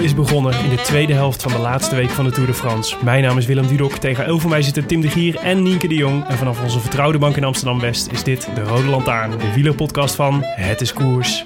Is begonnen in de tweede helft van de laatste week van de Tour de France. Mijn naam is Willem Dudok. Tegenover mij zitten Tim de Gier en Nienke de Jong. En vanaf onze vertrouwde bank in Amsterdam-West is dit de Rode Lantaarn. De wielerpodcast van Het is Koers.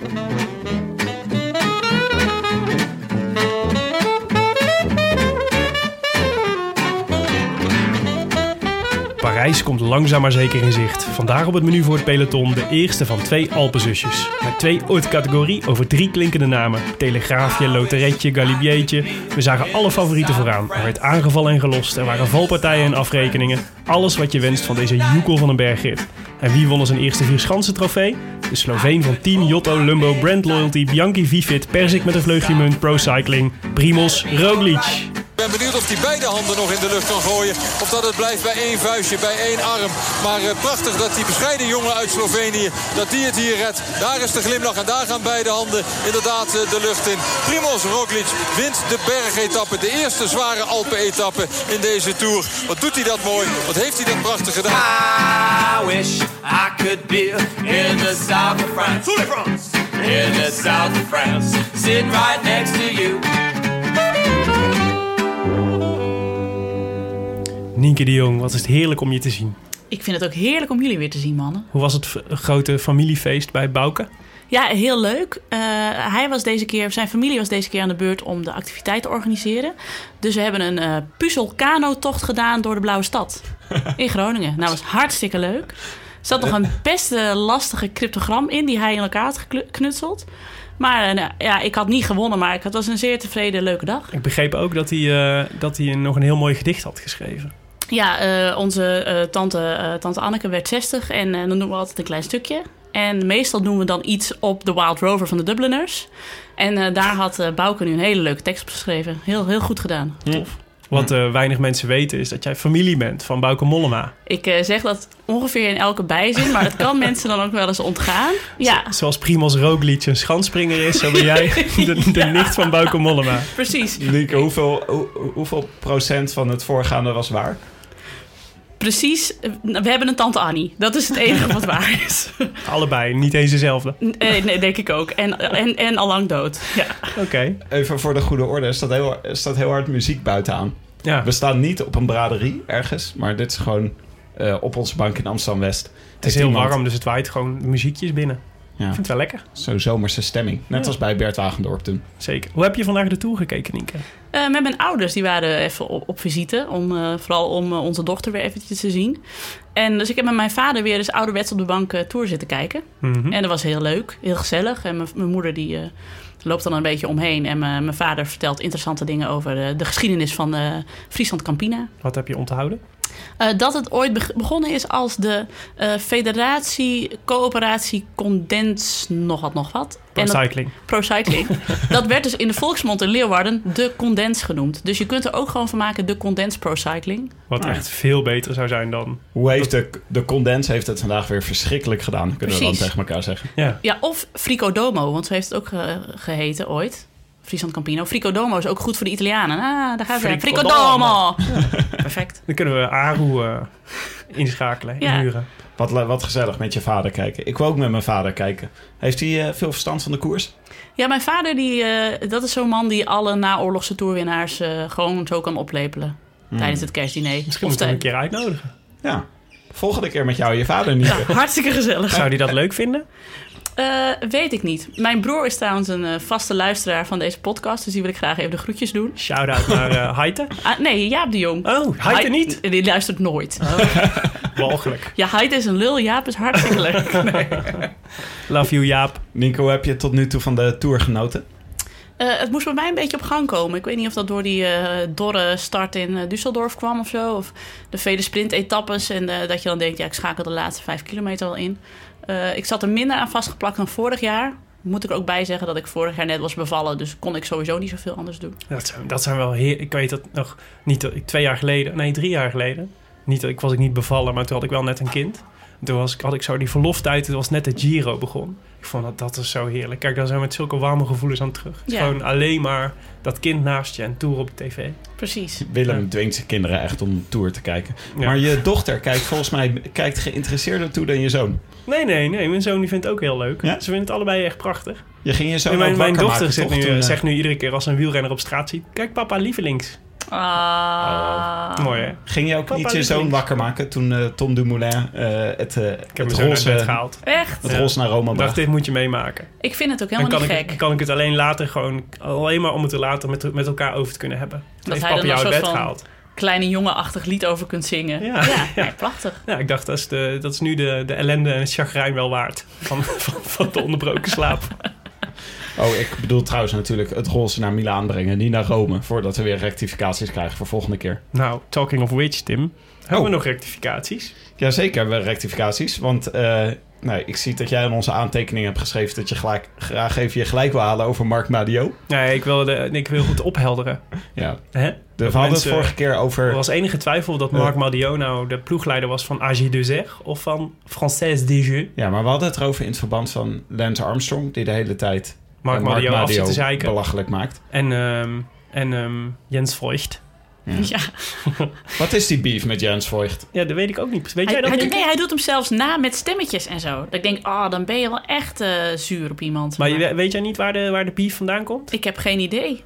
Parijs komt langzaam maar zeker in zicht. Vandaag op het menu voor het peloton de eerste van twee Alpenzusjes. Met twee haute categorie over drie klinkende namen. Telegraafje, Loteretje, Galibiertje. We zagen alle favorieten vooraan. Er werd aangevallen en gelost. Er waren valpartijen en afrekeningen. Alles wat je wenst van deze joekel van een bergrit. En wie won zijn eerste vierschansen trofee? De Sloveen van Team Jotto, Lumbo, Brand Loyalty, Bianchi Vifit, Persik met een vleugje munt, Pro Cycling, Primoz Roglic. Ik ben benieuwd of hij beide handen nog in de lucht kan gooien. Of dat het blijft bij één vuistje, bij één arm. Maar uh, prachtig dat die bescheiden jongen uit Slovenië, dat die het hier redt. Daar is de glimlach en daar gaan beide handen inderdaad uh, de lucht in. Primoz Roglic wint de bergetappe. De eerste zware Alpen-etappe in deze Tour. Wat doet hij dat mooi. Wat heeft hij dat prachtig gedaan. I wish I could be in the south of France. In the south of France. Sitting right next to you. Nienke de Jong, wat is het heerlijk om je te zien. Ik vind het ook heerlijk om jullie weer te zien, mannen. Hoe was het grote familiefeest bij Bouke? Ja, heel leuk. Uh, hij was deze keer, zijn familie was deze keer aan de beurt om de activiteit te organiseren. Dus we hebben een uh, puzzel-kano-tocht gedaan door de Blauwe Stad in Groningen. Nou, dat was hartstikke leuk. Er zat nog een best uh, lastige cryptogram in die hij in elkaar had geknutseld. Maar uh, ja, ik had niet gewonnen, maar het was een zeer tevreden, leuke dag. Ik begreep ook dat hij, dat hij nog een heel mooi gedicht had geschreven. Ja, uh, onze tante, tante Anneke werd 60 en dan doen we altijd een klein stukje. En meestal doen we dan iets op de Wild Rover van de Dubliners. En daar had Bouke nu een hele leuke tekst op geschreven. Heel, heel goed gedaan. Tof. Wat uh, weinig mensen weten is dat jij familie bent van Bouke Mollema. Ik uh, zeg dat ongeveer in elke bijzin, maar het kan mensen dan ook wel eens ontgaan. Ja. Zoals Primoz Roglic een schanspringer is, zo ben jij de, de nicht van Bouke Mollema. Precies. Lieke, hoeveel, hoe, hoeveel procent van het voorgaande was waar? Precies, we hebben een tante Annie. Dat is het enige wat waar is. Allebei, niet eens dezelfde. Nee, nee denk ik ook. En, en, en al lang dood. Ja. Oké. Okay. Even voor de goede orde, er staat heel, er staat heel hard muziek buiten aan. Ja. We staan niet op een braderie ergens, maar dit is gewoon uh, op onze bank in Amsterdam-West. Het is heel warm, dus het waait gewoon muziekjes binnen. Ja. Ik vind het wel lekker. Zo'n zomerse stemming. Net Ja. als bij Bert Wagendorp toen. Zeker. Hoe heb je vandaag de Tour gekeken, Nienke? Eh, met mijn ouders, die waren even op, op visite. Om, eh, vooral om eh, onze dochter weer eventjes te zien. En dus ik heb met mijn vader weer eens ouderwets op de bank Tour zitten kijken. Mhm. En dat was heel leuk, heel gezellig. En mijn- mijn moeder die loopt dan een beetje omheen. En mijn vader vertelt interessante dingen over eh, de geschiedenis van eh, Friesland Campina. Wat heb je onthouden? Eh, dat het ooit beg- begonnen is als de Federatie Coöperatie Condens nog wat nog wat. Pro En dat- cycling. Pro Cycling. dat werd dus in de volksmond in Leeuwarden de Condens genoemd. Dus je kunt er ook gewoon van maken de Condens Pro Cycling. Wat ja. echt veel beter zou zijn dan... Hoe heeft de, de condens heeft het vandaag weer verschrikkelijk gedaan, kunnen we dan tegen elkaar zeggen. Ja. Ja, of Frico Domo, want zo heeft het ook ge- geheten ooit. Friesland Campino. Frico Domo is ook goed voor de Italianen. Ah, daar gaan ze. Frico Frico Domo! Perfect. Dan kunnen we Aru eh, inschakelen, Ja. inhuren. Wat, wat gezellig met je vader kijken. Ik wil ook met mijn vader kijken. Heeft hij eh, veel verstand van de koers? Ja, mijn vader, die, eh, dat is zo'n man die alle naoorlogse toerwinnaars eh, gewoon zo kan oplepelen. Tijdens het kerstdiner. Hmm. Misschien moeten we hem een keer uitnodigen. Ja. Volgende keer met jou en je vader niet. Ja, hartstikke gezellig. Zou hij dat leuk vinden? Eh, weet ik niet. Mijn broer is trouwens een eh, vaste luisteraar van deze podcast. Dus die wil ik graag even de groetjes doen. Shout-out naar eh Heite. Ah, nee, Jaap de Jong. Oh, Heite niet? Die luistert nooit. Walgelijk. Ja, Heite is een lul. Jaap is hartstikke leuk. Love you, Jaap. Nico, heb je tot nu toe van de Tour genoten? Eh, het moest bij mij een beetje op gang komen. Ik weet niet of dat door die eh, dorre start in eh, Düsseldorf kwam of zo. Of de vele sprintetappes. En eh, dat je dan denkt, ja, ik schakel de laatste vijf kilometer wel in. Eh, ik zat er minder aan vastgeplakt dan vorig jaar. Moet ik er ook bij zeggen dat ik vorig jaar net was bevallen. Dus kon ik sowieso niet zoveel anders doen. Dat zijn, dat zijn wel heer... Ik weet dat nog niet... dat ik- Twee jaar geleden... Nee, drie jaar geleden. Niet, dat- ik was ik niet bevallen, maar toen had ik wel net een kind. Toen was, ik- had ik zo die verloftijd. Toen was net de Giro begon. Ik vond dat, dat is zo heerlijk. Kijk, daar zijn we met zulke warme gevoelens aan terug. Het is Ja. Gewoon alleen maar dat kind naast je en tour op de tv. Precies. Willem Ja. dwingt zijn kinderen echt om Tour te kijken. Ja. Maar je dochter kijkt volgens mij kijkt geïnteresseerder toe dan je zoon. Nee, nee, nee. Mijn zoon die vindt het ook heel leuk. Ja? Ze vinden het allebei echt prachtig. Je ging je zoon En mijn, ook mijn wakker dochter maken, zegt toch, nu, toen, eh, zegt nu iedere keer als een wielrenner op straat ziet... Kijk papa, lievelings. Ah. Mooi hè? Ging je ook Papa niet je zoon wakker maken toen eh, Tom Dumoulin eh, het, eh Ik heb het, mijn zoon uit roze, bed gehaald. Echt? het Ja. roze naar Rome Ik dacht, bracht? dit moet je meemaken. Ik vind het ook Dan helemaal kan niet ik, gek. kan ik het alleen later gewoon... Alleen maar om het er later met, met elkaar over te kunnen hebben. Toen heeft hij papa dan jou een uit bed van- gehaald. Kleine jongenachtig lied over kunt zingen. Ja. ja, Ja. nee, prachtig. Ja, ik dacht, dat is, de, dat is nu de, de ellende en het chagrijn wel waard. Van, van, van de onderbroken slaap. Oh, ik bedoel trouwens natuurlijk het roze naar Milaan brengen, niet naar Rome. Voordat we weer rectificaties krijgen voor volgende keer. Nou, talking of which, Tim. Hebben Oh. we nog rectificaties? Jazeker hebben we rectificaties. Want eh, nou, ik zie dat jij in onze aantekeningen hebt geschreven... dat je gelijk, graag even je gelijk wil halen over Mark Madio. Nee, ik wil, de, ik wil het ophelderen. Ja, Hè? we hadden het vorige keer Er over... was enige twijfel dat Marc Eh. Madiot nou de ploegleider was van AG2R of van Française des Jeux. Ja, maar we hadden het erover in het verband van Lance Armstrong... die de hele tijd Marc eh, zit te zeiken. belachelijk maakt. En, ehm, en ehm, Jens Voigt. Ja. Wat is die beef met Jens Voigt? Ja, dat weet ik ook niet. Weet Hij, jij dat hij, niet? nee, hij doet hem zelfs na met stemmetjes en zo. Dat ik denk, ah, dan ben je wel echt eh, zuur op iemand. Maar je- weet jij niet waar de, waar de beef vandaan komt? Ik heb geen idee.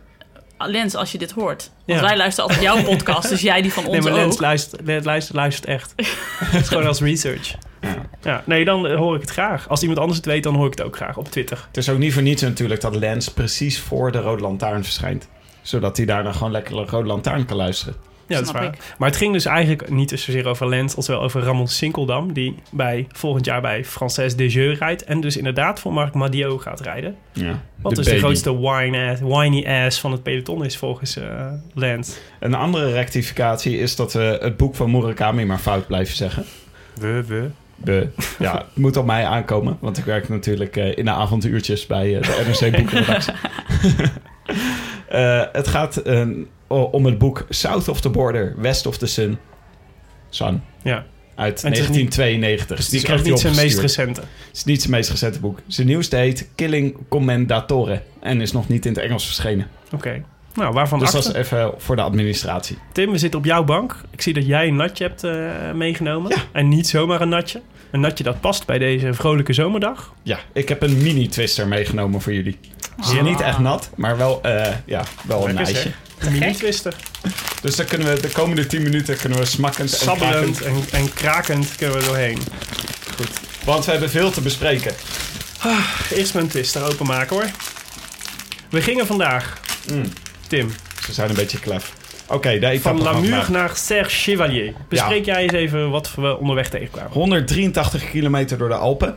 Lens, als je dit hoort. Want Ja. wij luisteren altijd jouw podcast, dus jij die van ons Nee, maar ook. Lens luistert, Lens luistert, luistert echt. Het is gewoon als research. Ja, nee, dan eh, hoor ik het graag. Als iemand anders het weet, dan hoor ik het ook graag op Twitter. Het is ook niet voor niets natuurlijk dat Lance precies voor de Rode Lantaarn verschijnt. Zodat hij daarna gewoon lekker de Rode Lantaarn kan luisteren. Ja, dat is Snap waar. ik. Maar het ging dus eigenlijk niet zozeer over Lens als wel over Ramon Sinkeldam. Die bij, volgend jaar bij Française des Jeux rijdt. En dus inderdaad voor Marc Madiot gaat rijden. Ja. Wat dus de grootste whine ass, whiny ass van het peloton is volgens eh Lens. Een andere rectificatie is dat we het boek van Murakami maar fout blijven zeggen. We, we. De, ja, het moet op mij aankomen, want ik werk natuurlijk eh, in de avonduurtjes bij eh, de NRC Boekenredactie. Eh, het gaat eh, om het boek South of the Border, West of the Sun. Sun. Ja. Uit En het is niet- 1992. Dus Die niet zijn meest recente. Het is niet zijn meest recente boek. Zijn nieuwste heet Killing Commendatore en is nog niet in het Engels verschenen. Oké. Nou, waarvan Dus dat is even voor de administratie. Tim, we zitten op jouw bank. Ik zie dat jij een natje hebt eh, meegenomen. En niet zomaar een natje. Een natje dat past bij deze vrolijke zomerdag. Ja, ik heb een mini-twister meegenomen voor jullie. Ze is niet echt nat, maar wel, eh, ja, wel een Lekker, ijsje. Dus daar kunnen we de komende 10 minuten kunnen we smakkend en Sabbelend krakend- en, en krakend kunnen we doorheen. Goed. Want we hebben veel te bespreken. Eerst mijn twister openmaken hoor. We gingen vandaag, Mm, Tim, ze zijn een beetje klef. Oké, de etappe van vandaag. naar Serre Chevalier. Bespreek jij eens even wat we onderweg tegenkwamen. 183 kilometer door de Alpen.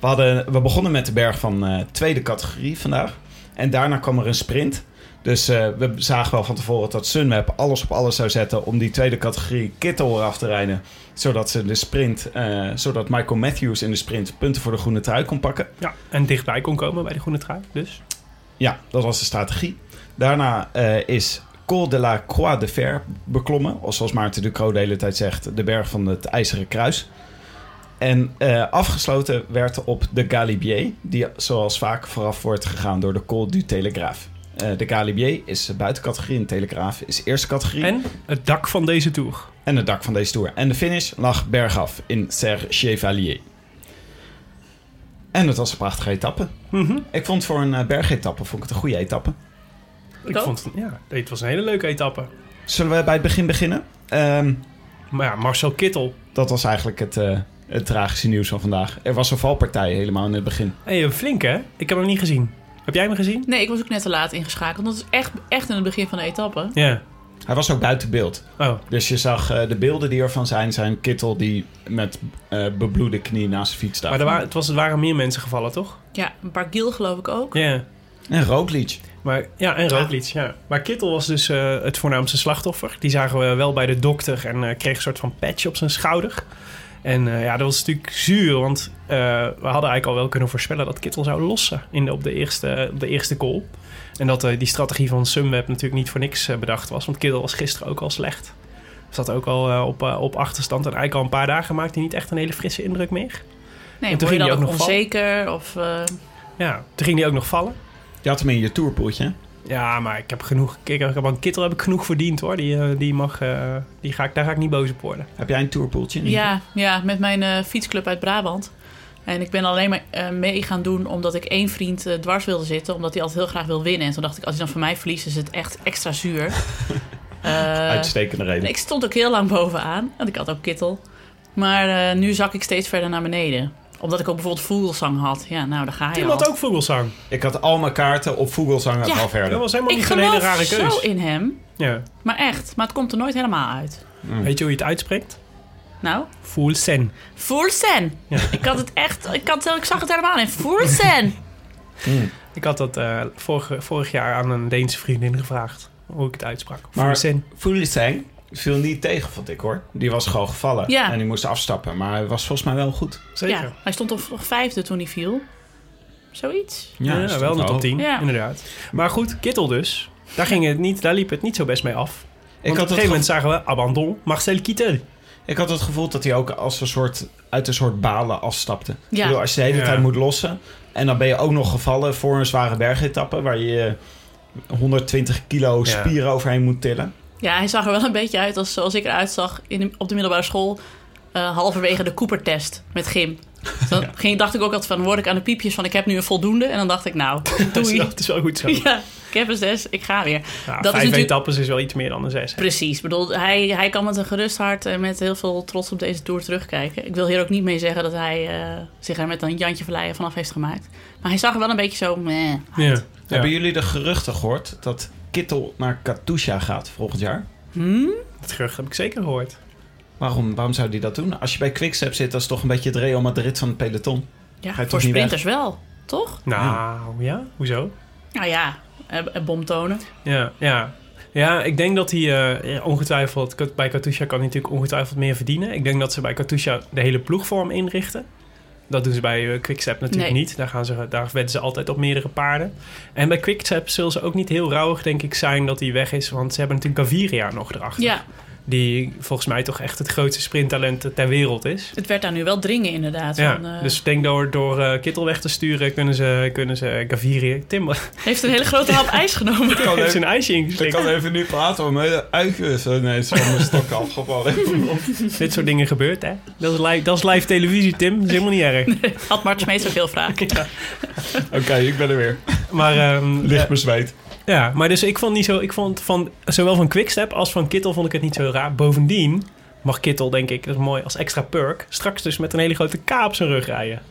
We, hadden, we begonnen met de berg van eh, tweede categorie vandaag. En daarna kwam er een sprint. Dus eh, we zagen wel van tevoren dat Sunweb alles op alles zou zetten om die tweede categorie Kittel eraf te rijden. Zodat ze de sprint, eh, zodat Michael Matthews in de sprint punten voor de groene trui kon pakken. Ja, en dichtbij kon komen bij de groene trui. Dus. Ja, dat was de strategie. Daarna is Col de la Croix de Fer beklommen. Of zoals Maarten Ducro de hele tijd zegt, de berg van het IJzeren Kruis. En eh, afgesloten werd op de Galibier, die zoals vaak vooraf wordt gegaan door de Col du Telegraaf. Eh, de Galibier is buitencategorie en Telegraaf is eerste categorie. En het dak van deze tour. En het dak van deze tour. En de finish lag bergaf in Serre Chevalier. En het was een prachtige etappe. Mhm. Ik vond voor een eh, bergetappe vond ik het een goede etappe. Ik vond, ja, het was een hele leuke etappe. Zullen we bij het begin beginnen? Ehm, Maar ja, Marcel Kittel. dat was eigenlijk het, eh, het tragische nieuws van vandaag. Er was een valpartij helemaal in het begin. Hey, een flink hè? Ik heb hem niet gezien. Heb jij hem gezien? Nee, ik was ook net te laat ingeschakeld. Dat is echt, echt in het begin van de etappe. Ja. Hij was ook buiten beeld. Oh, Dus je zag eh, de beelden die ervan zijn, zijn Kittel die met eh, bebloede knie naast de fiets staat. maar er waren, het, was, het waren meer mensen gevallen, toch? Ja, een paar Gil geloof ik ook. Ja. En Roglic. Maar, ja, en Roglic, ja. Maar Kittel was dus eh, het voornaamste slachtoffer. Die zagen we wel bij de dokter en eh, kreeg een soort van patch op zijn schouder. En eh, ja, dat was natuurlijk zuur, want eh, we hadden eigenlijk al wel kunnen voorspellen dat Kittel zou lossen in de, op, de eerste, op de eerste call. En dat eh, die strategie van Sunweb natuurlijk niet voor niks bedacht was, want Kittel was gisteren ook al slecht. Zat ook al eh, op, op achterstand en eigenlijk al een paar dagen maakte hij niet echt een hele frisse indruk meer. Nee, En toen ging hij ook nog onzeker? Of, eh, Ja, toen ging hij ook nog vallen. Je had hem in je tourpoeltje. Ja, maar ik heb genoeg. Ik heb aan Kittel heb ik genoeg verdiend hoor. Die, eh, die mag, eh, die ga ik, daar ga ik niet boos op worden. Heb jij een tourpoeltje? ja, ja, met mijn eh, fietsclub uit Brabant. En ik ben alleen maar mee gaan doen omdat ik één vriend dwars wilde zitten. Omdat hij altijd heel graag wil winnen. En toen dacht ik, als hij dan van mij verliest, is het echt extra zuur. Eh, Uitstekende reden. ik stond ook heel lang bovenaan. Want ik had ook kittel. Maar eh, nu zak ik steeds verder naar beneden. Omdat ik ook bijvoorbeeld Vogelsang had. Ja, nou, daar ga je Tim had ook vogelsang. Ik had al mijn kaarten op Vogelsang Ja. al Dat verder. was helemaal Ik niet een hele geloof rare keus. zo in hem. Ja. Maar echt. Maar het komt er nooit helemaal uit. Weet je hoe je het uitspreekt? Nou, Voelsen. Voelsen. Ja. Ik had het echt... Ik, had, ik zag het helemaal in. Voelsen. Ik had dat eh, vorig, vorig jaar aan een Deense vriendin gevraagd. Hoe ik het uitsprak. Maar- Voelsen. Viel niet tegen, vond ik hoor. Die was gewoon gevallen. Ja. En die moest afstappen. Maar hij was volgens mij wel goed. Zeker. Ja, hij stond op nog vijfde toen hij viel. Zoiets. Ja, wel in de top hoog. 10, Ja. inderdaad. Maar goed, Kittel dus. Daar, ging het niet, daar liep het niet zo best mee af. Ik had, op een het gegeven moment zagen we abandon, Marcel Kittel. ik had het gevoel dat hij ook als een soort, uit een soort balen afstapte. Ja. bedoel, als je de hele Ja. tijd moet lossen... en dan ben je ook nog gevallen voor een zware bergetappe... waar je 120 kilo Ja. spieren overheen moet tillen. Ja, hij zag er wel een beetje uit als zoals ik eruit zag in de- op de middelbare school. eh, halverwege de Cooper-test met gym. Dus Dan ging, dacht ik ook altijd van, word ik aan de piepjes van ik heb nu een voldoende. En dan dacht ik, nou, Dat is, doei. dat is wel goed zo. Ja, ik heb een zes, ik ga weer. Ja, Dat is vijf natuurlijk- etappes is wel iets meer dan een zes. hè. Precies, bedoel, hij, hij kan met een gerust hart en met heel veel trots op deze Tour terugkijken. Ik wil hier ook niet mee zeggen dat hij eh, zich er met een Jantje Verleijen vanaf heeft gemaakt. Maar hij zag er wel een beetje zo, meh. Ja. Ja. Hebben jullie de geruchten gehoord... dat Kittel naar Katusha gaat volgend jaar? Dat gerucht heb ik zeker gehoord. Waarom, waarom zou hij dat doen? Als je bij Quickstep zit, dat is toch een beetje het Real Madrid van het peloton. Ja, Ga je voor toch niet sprinters wel, toch? Nou, ja. Hoezo? Nou ja, eh, eh, bomtonen. Ja, ja. Ja, ik denk dat hij eh, ongetwijfeld... Bij Katusha kan hij natuurlijk ongetwijfeld meer verdienen. Ik denk dat ze bij Katusha de hele ploegvorm inrichten. Dat doen ze bij eh, Quickstep natuurlijk Nee. niet. Daar, gaan ze, daar wedden ze altijd op meerdere paarden. En bij Quickstep zullen ze ook niet heel rauwig, denk ik, zijn dat hij weg is. Want ze hebben natuurlijk Gaviria nog erachter. Ja, Die volgens mij toch echt het grootste sprinttalent ter wereld is. het werd daar nu wel dringen inderdaad. Ja, Van, eh, dus ik denk door, door eh, Kittel weg te sturen kunnen ze, kunnen ze Gaviria... Tim, Heeft een hele grote hap ijs genomen. heeft zijn ijsje ingeslikt. even nu praten om hele uitjes. Nee, is van mijn stok afgevallen. Dit soort dingen gebeurt, hè? Dat is live, dat is live televisie, Tim. Dat is helemaal niet erg. Had Mart ook heel vaak. Oké, ik ben er weer. Maar, ehm, Ligt ja, me zweet. Ja, maar dus ik vond niet zo... Ik vond van, zowel van Quickstep als van Kittel vond ik het niet zo raar. Bovendien mag Kittel, denk ik, dat is mooi als extra perk... straks dus met een hele grote K op zijn rug rijden.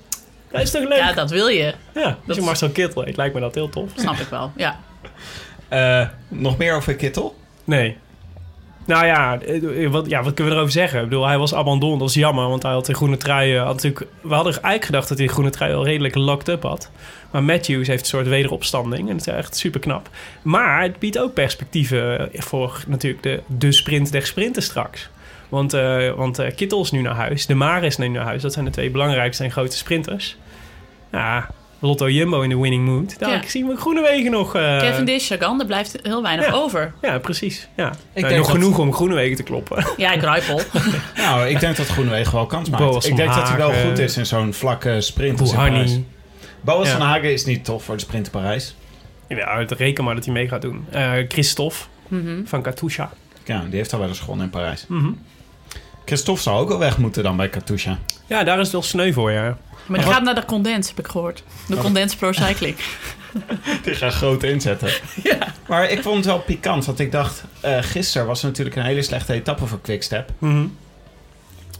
Dat is toch leuk? Ja, Ja, dat wil je. als dat je is- Marcel Kittel heet, lijkt me dat heel tof. Snap ik wel. Ja. Eh, nog meer over Kittel? Nee. Nou ja, eh, wat, ja, wat kunnen we erover zeggen? Ik bedoel, hij was abandon, dat is jammer, want hij had de groene trui... eh, natuurlijk, we hadden eigenlijk gedacht dat hij de groene trui al redelijk locked up had. Maar Matthews heeft een soort wederopstanding en dat is echt super knap. Maar het biedt ook perspectieven eh, voor natuurlijk de, de sprint der sprinten straks. Want, eh want Kittel is nu naar huis, De Maar is nu naar huis. Dat zijn de twee belangrijkste en grote sprinters. Ja, Lotto Jumbo in de winning mood. Daar Ja. zien we Groenewegen nog... eh, Cavendish, Sagan, er blijft heel weinig ja. over. Ja, precies. Ja. Ik Nou, denk nog dat- genoeg om Groenewegen te kloppen. Ja, Kruipel. Nou, ik denk dat Groenewegen wel kans maakt. Boas ik denk dat hij wel goed is in zo'n vlakke sprint. als in Parijs. Bouhanni. Boas Ja. van Hagen is niet tof voor de sprint in Parijs. Ja, reken maar dat hij mee gaat doen. Eh Christophe Mhm. van Katusha. Ja, die heeft al wel eens gewonnen in Parijs. Mhm. Christophe zou ook wel weg moeten dan bij Katusha. Ja, daar is het wel sneu voor, ja. Maar die gaat naar de Condens, heb ik gehoord. De Condens Pro Cycling. Die gaat groot inzetten. Ja. Maar ik vond het wel pikant, want ik dacht... eh gisteren was er natuurlijk een hele slechte etappe voor Quickstep. Mhm.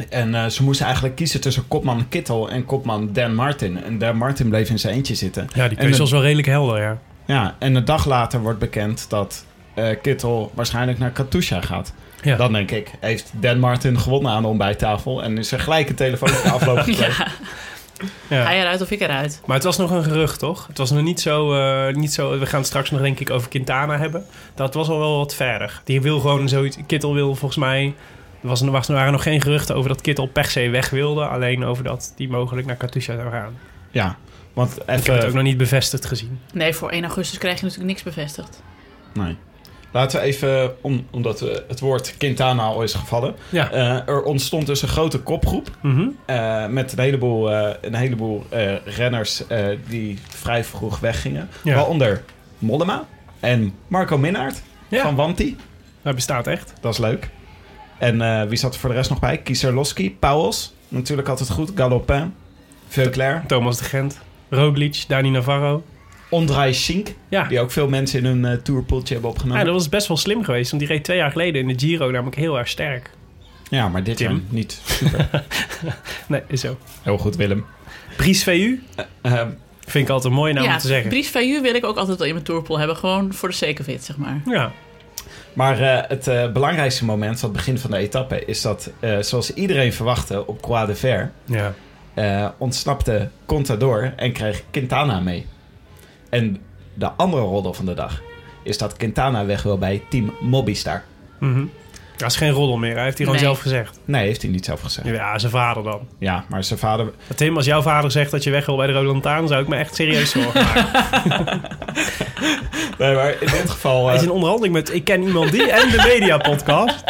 En eh, ze moesten eigenlijk kiezen tussen kopman Kittel en kopman Dan Martin. En Dan Martin bleef in zijn eentje zitten. Ja, die keuze was wel redelijk helder, ja. Ja, en een dag later wordt bekend dat eh, Kittel waarschijnlijk naar Katusha gaat. Ja. Dan denk ik, heeft Dan Martin gewonnen aan de ontbijttafel... en is er gelijk een telefoon op de afloop gekregen. Ja, Ja. ga je eruit of ik eruit? Maar het was nog een gerucht, toch? Het was nog niet zo, eh, niet zo... We gaan het straks nog, denk ik, over Quintana hebben. Dat was al wel wat verder. Die wil gewoon zoiets... Kittel wil volgens mij... Er, was, er was- er waren nog geen geruchten over dat Kittel per se weg wilde. Alleen over dat die mogelijk naar Katusha zou gaan. Ja, want Ik heb het even... ook nog niet bevestigd gezien. Nee, voor 1 augustus krijg je natuurlijk niks bevestigd. Nee. Laten we even, om, omdat het woord Quintana al is gevallen... Ja. eh, er ontstond dus een grote kopgroep... Mhm. eh, met een heleboel, eh, een heleboel renners die vrij vroeg weggingen. Ja. Waaronder Mollema en Marco Minnaert Ja. van Wanti. Dat bestaat echt. Dat is leuk. En wie zat er voor de rest nog bij? Kieserlowski, Pauwels. Natuurlijk altijd goed. Galopin. Veuclair. Thomas de Gent. Roglic, Dani Navarro. Ondrej Schink. Ja. Die ook veel mensen in hun tourpoeltje hebben opgenomen. ja, dat was best wel slim geweest. Want die reed twee jaar geleden in de Giro namelijk heel erg sterk. Ja, maar dit jaar niet super. Nee, is zo. Heel goed, Willem. Brice VU. Eh, Vind ik altijd een mooie naam ja, om te zeggen. Brice Vaillou wil ik ook altijd wel in mijn tourpool hebben. Gewoon voor de it, zeg maar. Ja. maar eh, het eh, belangrijkste moment van het begin van de etappe... is dat, eh, zoals iedereen verwachtte op Croix de Ver... Ja. eh, ontsnapte Contador en kreeg Quintana mee. En de andere roddel van de dag... is dat Quintana weg wil bij team Mobistar. Mhm. Dat is geen roddel meer. Hij heeft hij gewoon zelf gezegd. Nee, heeft hij niet zelf gezegd. Ja, zijn vader dan. Ja, maar zijn vader... Tim, als jouw vader zegt dat je weg wil bij de Rode Lantaarn... zou ik me echt serieus zorgen maken. Nee, maar in dit geval... Hij eh, is in onderhandeling met Ik ken iemand die en de Media Podcast.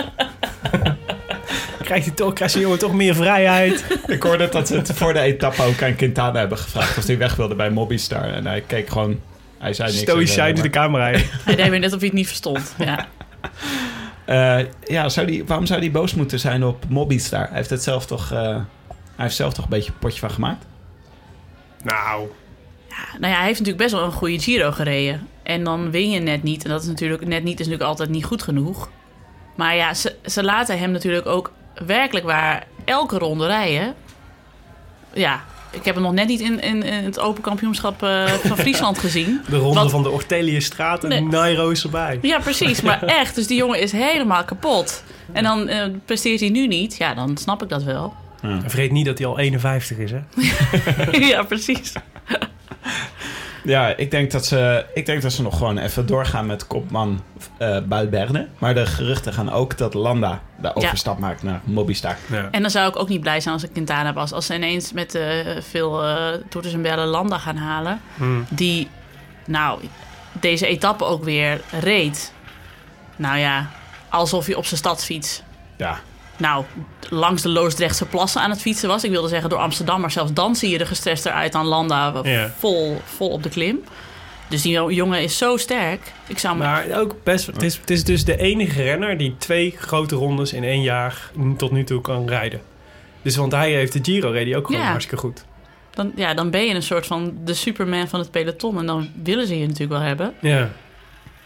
Krijgt, hij toch, krijgt zijn jongen toch meer vrijheid. ik hoorde dat ze het voor de etappe ook aan Quintana hebben gevraagd... of hij weg wilde bij Mobistar. En hij keek gewoon... Hij zei niks. Stoïcijns de maar- camera in. Hij deed weer net of hij het niet verstond. Ja. Eh, ja, zou die, waarom zou hij boos moeten zijn op Mobistar? Hij heeft het zelf toch... eh, hij heeft zelf toch een beetje een potje van gemaakt? Nou, Nou ja, hij heeft natuurlijk best wel een goede Giro gereden. En dan win je net niet. En dat is natuurlijk net niet, is natuurlijk altijd niet goed genoeg. Maar ja, ze, ze laten hem natuurlijk ook werkelijk waar elke ronde rijden. Ja, ik heb hem nog net niet in, in, in het Open Kampioenschap eh, van Friesland gezien. de ronde Wat- van de Orteliusstraat en Nee. Nairo is erbij. Ja, precies. Maar echt, dus die jongen is helemaal kapot. En dan eh, presteert hij nu niet. Ja, dan snap ik dat wel. En vergeet niet dat hij al 51 is, hè? ja, precies. Ja, ik denk dat ze, ik denk dat ze nog gewoon even doorgaan met kopman eh Valverde. Maar de geruchten gaan ook dat Landa de overstap maakt naar Mobistar. Ja. En dan zou ik ook niet blij zijn als ik Quintana was. Als ze ineens met eh, veel eh toeters en bellen Landa gaan halen. Hmm. Die, nou, deze etappe ook weer reed. Nou ja, alsof je op zijn stadsfiets... Ja, Nou, langs de Loosdrechtse plassen aan het fietsen was. Ik wilde zeggen door Amsterdam, maar zelfs dan zie je er gestrest eruit aan Landa Ja. vol, vol op de klim. Dus die jo- jongen is zo sterk. Ik zou. Maar ook best, het, is, het is dus de enige renner die twee grote rondes in één jaar tot nu toe kan rijden. Dus want hij heeft de Giro reed hij ook gewoon Ja. hartstikke goed. Dan, ja, dan ben je een soort van de superman van het peloton. En dan willen ze je natuurlijk wel hebben. Ja.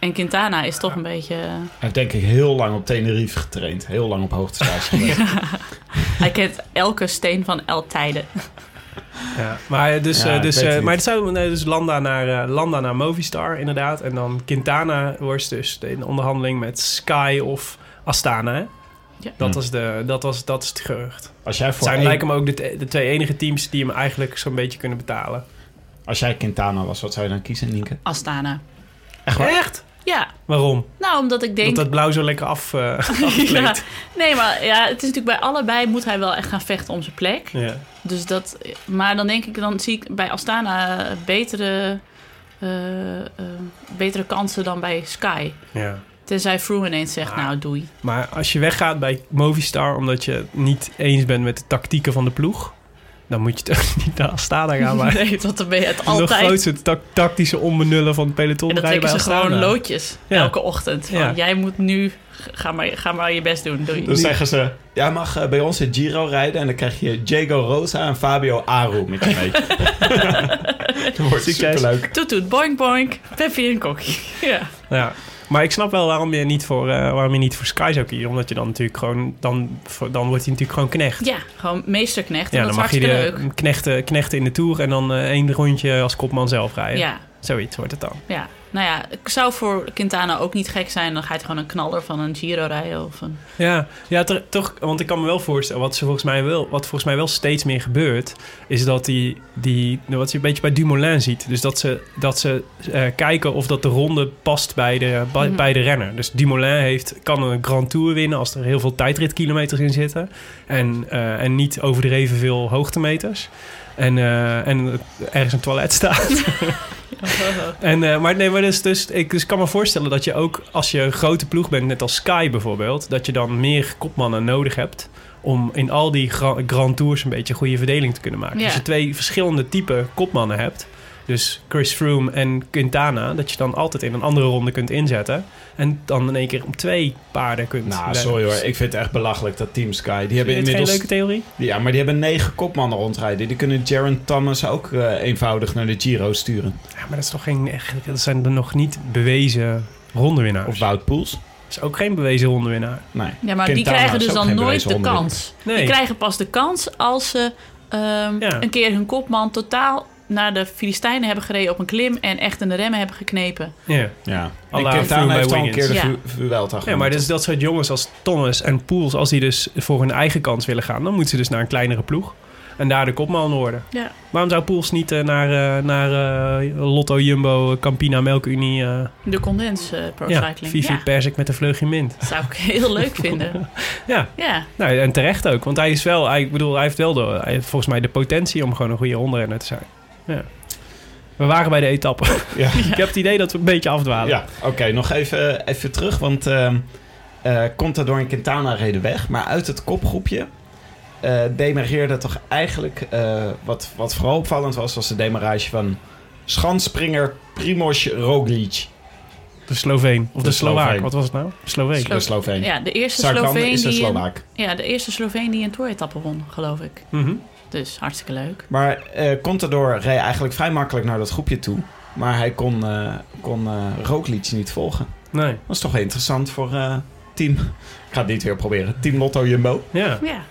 En Quintana is toch een beetje... hij heeft denk ik heel lang op Tenerife getraind. Heel lang op hoogtestage geweest. Hij kent elke steen van El Tijden. Ja, maar dus, Ja, eh, dus, eh, maar het zou nee, dus Landa naar, eh, Landa naar Movistar inderdaad. En dan Quintana was dus in de onderhandeling met Sky of Astana. Hè? Ja. Dat, Hm. was de, dat, was, dat is het gerucht. Als jij, Het voor zijn één- lijken me ook de, de twee enige teams die hem eigenlijk zo'n beetje kunnen betalen. als jij Quintana was, wat zou je dan kiezen, Nienke? Astana. Echt waar? Echt? Ja, Waarom? nou omdat ik denk... Dat dat blauw zo lekker af, afgekleed. ja, nee, maar ja, het is natuurlijk bij allebei moet hij wel echt gaan vechten om zijn plek. Ja. Dus dat, maar dan denk ik, dan zie ik bij Astana betere, eh, eh, betere kansen dan bij Sky. ja. Tenzij Froome ineens zegt, Ah. nou doei. Maar als je weggaat bij Movistar omdat je het niet eens bent met de tactieken van de ploeg, dan moet je toch niet naar Astana gaan. Maar nee, want dan ben je het de altijd. grootste tac- tactische onbenullen van het peloton En dan rijden trekken ze gewoon loodjes Ja. elke ochtend. Van, Ja. Jij moet nu, ga maar, ga maar je best doen. Doei. Dan zeggen ze, jij mag eh, bij ons in Giro rijden... en dan krijg je Diego Rosa en Fabio Aru met je mee. dat wordt superleuk. Toet toet, boink boink, Peppi en Kokkie. Ja. Ja. Maar ik snap wel waarom je niet voor, eh, waarom je niet voor Sky zou kiezen. Omdat je dan natuurlijk gewoon... Dan, dan wordt hij natuurlijk gewoon knecht. Ja, gewoon meesterknecht. En Ja, dat dan is mag je de leuk. knechten, knechten in de Tour... en dan eh, één rondje als kopman zelf rijden. Ja, Zoiets wordt het dan. ja. Nou ja, ik zou voor Quintana ook niet gek zijn. Dan gaat hij gewoon een knaller van een Giro rijden. Of een... Ja, ja toch, want ik kan me wel voorstellen, wat, ze volgens mij wel, wat volgens mij wel steeds meer gebeurt, is dat die, die wat je een beetje bij Dumoulin ziet. Dus dat ze, dat ze eh, kijken of dat de ronde past bij de, bij, Mhm. bij de renner. Dus Dumoulin heeft, kan een Grand Tour winnen als er heel veel tijdritkilometers in zitten. En, eh, en niet overdreven veel hoogtemeters. En, eh, en ergens een toilet staat. En, eh, maar nee, maar dus, dus, ik dus kan me voorstellen dat je ook als je een grote ploeg bent, net als Sky bijvoorbeeld, dat je dan meer kopmannen nodig hebt om in al die gra- Grand Tours een beetje een goede verdeling te kunnen maken. Ja. Als je twee verschillende type kopmannen hebt, dus Chris Froome en Quintana, dat je dan altijd in een andere ronde kunt inzetten en dan in één keer om twee paarden kunt. Nou, sorry hoor. Ik vind het echt belachelijk dat Team Sky... Die hebben het geen inmiddels... leuke theorie? Ja, maar die hebben negen kopmannen rondrijden. Die kunnen Jaron Thomas ook eh, eenvoudig naar de Giro sturen. Ja, maar dat is toch geen echt. Dat zijn er nog niet bewezen rondewinnaars. Of Wout Poels. Dat is ook geen bewezen rondewinnaar. Nee. Ja, maar die krijgen dus dan nooit de kans. Nee. Die krijgen pas de kans als ze ehm, Ja. een keer hun kopman totaal naar de Filistijnen hebben gereden op een klim en echt in de remmen hebben geknepen. Ja. Ja. Froome heeft bij al een keer de. Ja. Vuelta Ja, maar dus dat soort jongens als Thomas en Poels, als die dus voor hun eigen kans willen gaan, dan moeten ze dus naar een kleinere ploeg. En daar de kopman worden. Ja. Waarom zou Poels niet eh, naar, eh, naar eh, Lotto, Jumbo, Campina, Melkunie... eh De condens eh pro ja, cycling. Vivi Ja, Persik met een vleugje mint. dat zou ik heel leuk vinden. Ja, Ja, nou, en terecht ook. Want hij is wel, hij, ik bedoel, hij heeft wel de, hij heeft volgens mij de potentie om gewoon een goede rondrenner te zijn. Ja. We waren bij de etappe. Ja. ik heb het idee dat we een beetje afdwalen. Ja, oké. nog even, even terug. Want ehm eh Contador en Quintana reden weg. Maar uit het kopgroepje eh demareerde toch eigenlijk... eh, wat, wat vooral opvallend was, was de demarage van... Schansspringer Primoz Roglic. De Sloveen. Of de, De Slovaak. Sloveen. Wat was het nou? Sloveen. Slo- De Sloveen. ja de eerste Sloveen is de die ja, de eerste Sloveen die een toeretappe won, geloof ik. Mhm. Dus hartstikke leuk. Maar eh Contador reed eigenlijk vrij makkelijk naar dat groepje toe. Maar hij kon, eh kon eh Roglic niet volgen. Nee. Dat is toch wel interessant voor eh, team... Ik ga het niet weer proberen. Team Lotto Jumbo. Ja. Ja,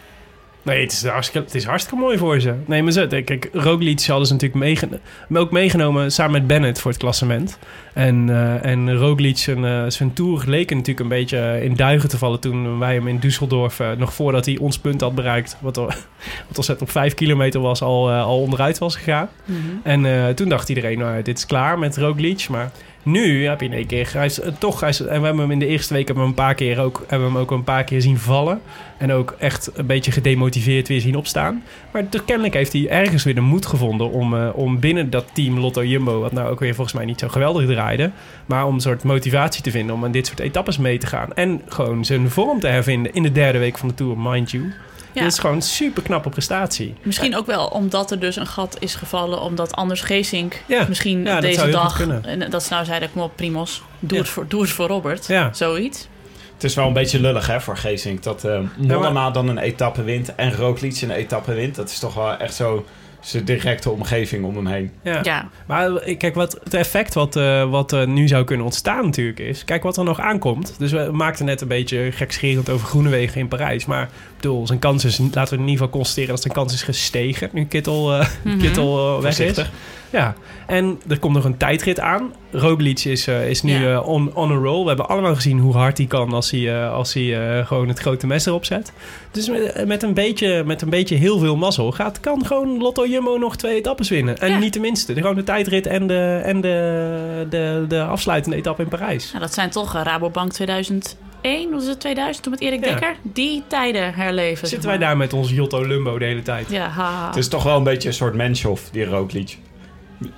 Nee, het is, hartstikke, het is hartstikke mooi voor ze. Nee, maar zo, kijk, Roglic hadden ze natuurlijk meegenomen, ook meegenomen samen met Bennett voor het klassement. En, eh, en Roglic, zijn, eh, zijn tour leek natuurlijk een beetje in duigen te vallen toen wij hem in Düsseldorf, eh, nog voordat hij ons punt had bereikt, wat, al, wat ontzettend op vijf kilometer was, al, eh, al onderuit was gegaan. Mhm. En eh, toen dacht iedereen, nou, dit is klaar met Roglic. Maar nu heb je in één keer... Eh, toch, is, en we hebben hem in de eerste week hebben we hem een paar keer ook, hebben we hem ook een paar keer zien vallen. En ook echt een beetje gedemotiveerd weer zien opstaan. Maar toch kennelijk heeft hij ergens weer de moed gevonden om, eh, om binnen dat team Lotto Jumbo... wat nou ook weer volgens mij niet zo geweldig draaide... maar om een soort motivatie te vinden om aan dit soort etappes mee te gaan. En gewoon zijn vorm te hervinden in de derde week van de Tour, mind you. Ja. Dat is gewoon een super knappe prestatie. Misschien ook wel omdat er dus een gat is gevallen, omdat Anders Geesink Ja. misschien Ja, deze dag, en dat ze nou zeiden, kom op Primos, doe, Ja. het, voor, doe het voor Robert. Ja. Zoiets. Het is wel een beetje lullig hè, voor Geesink dat eh Mollema dan een etappe wint en Roglic een etappe wint. Dat is toch wel echt zo zijn directe omgeving om hem heen. Ja. Ja. Maar eh, kijk, wat het effect wat, eh, wat eh, nu zou kunnen ontstaan natuurlijk is... Kijk wat er nog aankomt. Dus we maakten net een beetje gekscherend over Groenewegen in Parijs. Maar ik bedoel, zijn kans is... Laten we in ieder geval constateren dat zijn kans is gestegen... nu Kittel. Kittel eh, weg is. Ja, en er komt nog een tijdrit aan. Roglic is, eh, is nu Ja. eh, on, on a roll. We hebben allemaal gezien hoe hard hij kan als hij, eh, als hij eh, gewoon het grote mes erop zet. Dus met, met, een beetje, met een beetje heel veel mazzel gaat, kan gewoon Lotto Jumbo nog twee etappes winnen. En Ja. niet de minste. Gewoon de tijdrit en de, en de, de, de afsluitende etappe in Parijs. Nou, dat zijn toch Rabobank 2001, was het 2000, toen met Erik Ja. Dekker? Die tijden herleven. zeg Zitten wij daar met ons Jotto Lumbo de hele tijd? Ja, haha. Het is toch wel een beetje een soort menshof, die Roglic.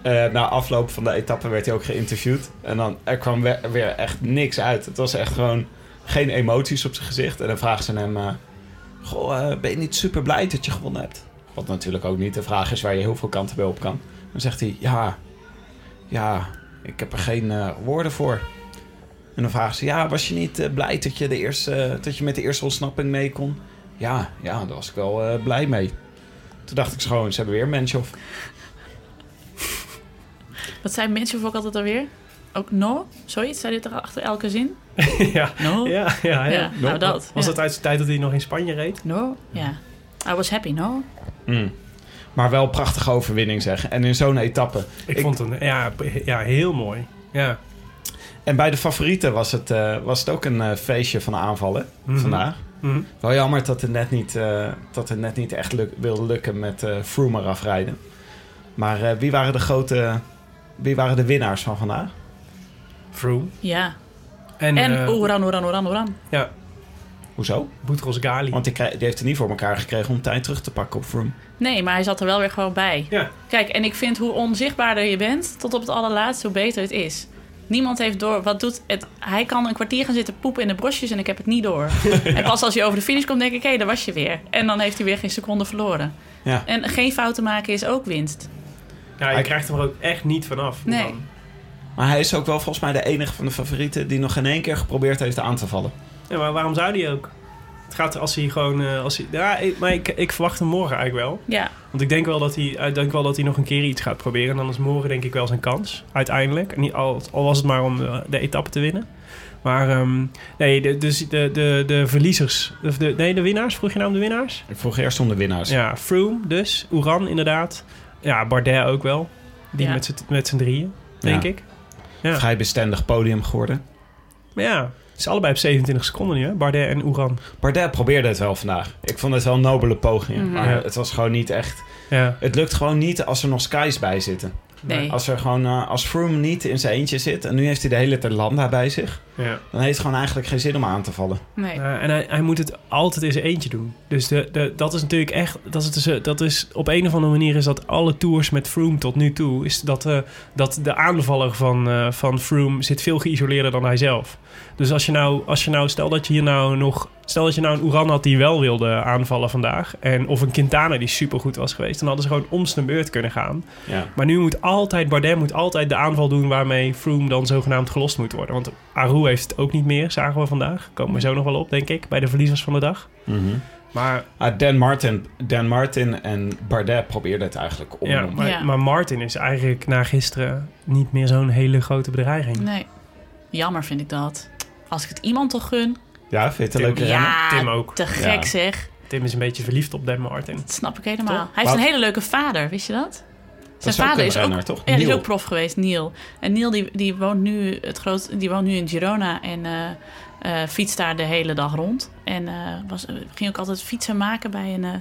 Eh, na afloop van de etappe werd hij ook geïnterviewd. En dan er kwam weer, echt niks uit. Het was echt gewoon geen emoties op zijn gezicht. En dan vragen ze hem... eh, Goh, eh, ben je niet super blij dat je gewonnen hebt? Wat natuurlijk ook niet de vraag is waar je heel veel kanten bij op kan. Dan zegt hij... Ja, ja, ik heb er geen woorden voor. En dan vragen ze... Ja, was je niet blij dat je, de eerste, dat je met de eerste ontsnapping mee kon? Ja, ja, daar was ik wel blij mee. Toen dacht ik gewoon, ze hebben weer menshof. Wat zijn mensen ook altijd alweer? ook no, zoiets, zei hij toch achter elke zin? ja. No? Ja, ja, ja. Ja, nou dat. Was ja. dat uit zijn tijd dat hij nog in Spanje reed? No? Ja. I was happy, no? Mm. Maar wel een prachtige overwinning zeg. En in zo'n etappe. Ik, Ik- vond het ja, ja, heel mooi. Ja. En bij de favorieten was het, eh, was het ook een eh, feestje van aanvallen Mhm. vandaag. Mhm. Wel jammer dat het net niet, eh, dat het net niet echt luk- wilde lukken met eh Froome eraf rijden. Maar eh, wie waren de grote... Wie waren de winnaars van vandaag? Froome. Ja. En, En eh, Oeran, Oeran, Oeran, Oeran. ja, Hoezo? Boutros Ghali. Want die heeft het niet voor elkaar gekregen om tijd terug te pakken op Froome. Nee, maar hij zat er wel weer gewoon bij. Ja. Kijk, en ik vind hoe onzichtbaarder je bent, tot op het allerlaatste, hoe beter het is. Niemand heeft door, wat doet het? Hij kan een kwartier gaan zitten poepen in de brosjes en ik heb het niet door. En pas als je over de finish komt, denk ik, hé, daar was je weer. En dan heeft hij weer geen seconde verloren. Ja. En geen fouten maken is ook winst. Ja, je Hij- krijgt hem er ook echt niet vanaf. Nee. Maar hij is ook wel volgens mij de enige van de favorieten... die nog geen één keer geprobeerd heeft aan te vallen. Ja, maar waarom zou die ook? Het gaat als hij gewoon... eh, als hij, ja, ik- maar ik, ik verwacht hem morgen eigenlijk wel. Ja, Want ik denk wel dat hij, ik denk wel dat hij nog een keer iets gaat proberen. En dan is morgen denk ik wel zijn kans. Uiteindelijk. En Niet, al, al was het maar om de, de etappe te winnen. Maar ehm, nee, de, dus de, de, de verliezers... Of de, nee, de winnaars. Vroeg je nou om de winnaars? Ik vroeg eerst om de winnaars. Ja, Froome dus. Oeran inderdaad. Ja, Bardet ook wel. Die Ja. met z'n- drieën, denk Ja. ik. Ja. Vrij bestendig podium geworden. Maar ja, het is allebei op 27 seconden nu, hè? Bardet en Oeran. Bardet probeerde het wel vandaag. Ik vond het wel een nobele poging. Mhm. Maar Ja. het was gewoon niet echt... Ja. Het lukt gewoon niet als er nog skies bij zitten. Nee. Als er gewoon... eh, als Froome niet in zijn eentje zit... en nu heeft hij de hele tijd Landa bij zich... ja. dan heeft het gewoon eigenlijk geen zin om aan te vallen. nee. Ja, en hij, hij moet het altijd in zijn eentje doen. Dus de, de, dat is natuurlijk echt... Dat is, dus, eh, dat is, op een of andere manier is dat alle tours met Froome tot nu toe... is dat, eh, dat de aanvaller van, eh, van Froome zit veel geïsoleerder dan hij zelf. Dus als je nou, als je nou stel dat je hier nou nog... Stel dat je nou een Oeran had die wel wilde aanvallen vandaag... En, of een Quintana die supergoed was geweest... dan hadden ze gewoon om zijn beurt kunnen gaan. Ja. Maar nu moet altijd, Bardet moet altijd de aanval doen waarmee Froome dan zogenaamd gelost moet worden. Want Aru heeft het ook niet meer, zagen we vandaag. Komen we zo nog wel op, denk ik, bij de verliezers van de dag. Mhm. Maar, Ah, Dan, Martin, Dan Martin en Bardet probeerden het eigenlijk om. ja, en om. maar, Ja. maar Martin is eigenlijk na gisteren niet meer zo'n hele grote bedreiging. nee. Jammer vind ik dat. Als ik het iemand toch gun. Ja, vind je het een leuke renner? Ja, Tim ook. te gek Ja. zeg. Tim is een beetje verliefd op Dan Martin. Dat snap ik helemaal. Toch? Hij heeft Wat? een hele leuke vader, wist je dat? Dat Zijn vader een is ook, toch? ja, die is ook prof geweest, Neil. En Neil die, die, woont nu het groot, die woont nu in Girona en eh, eh, fietst daar de hele dag rond. En eh, was, ging ook altijd fietsen maken bij een, eh,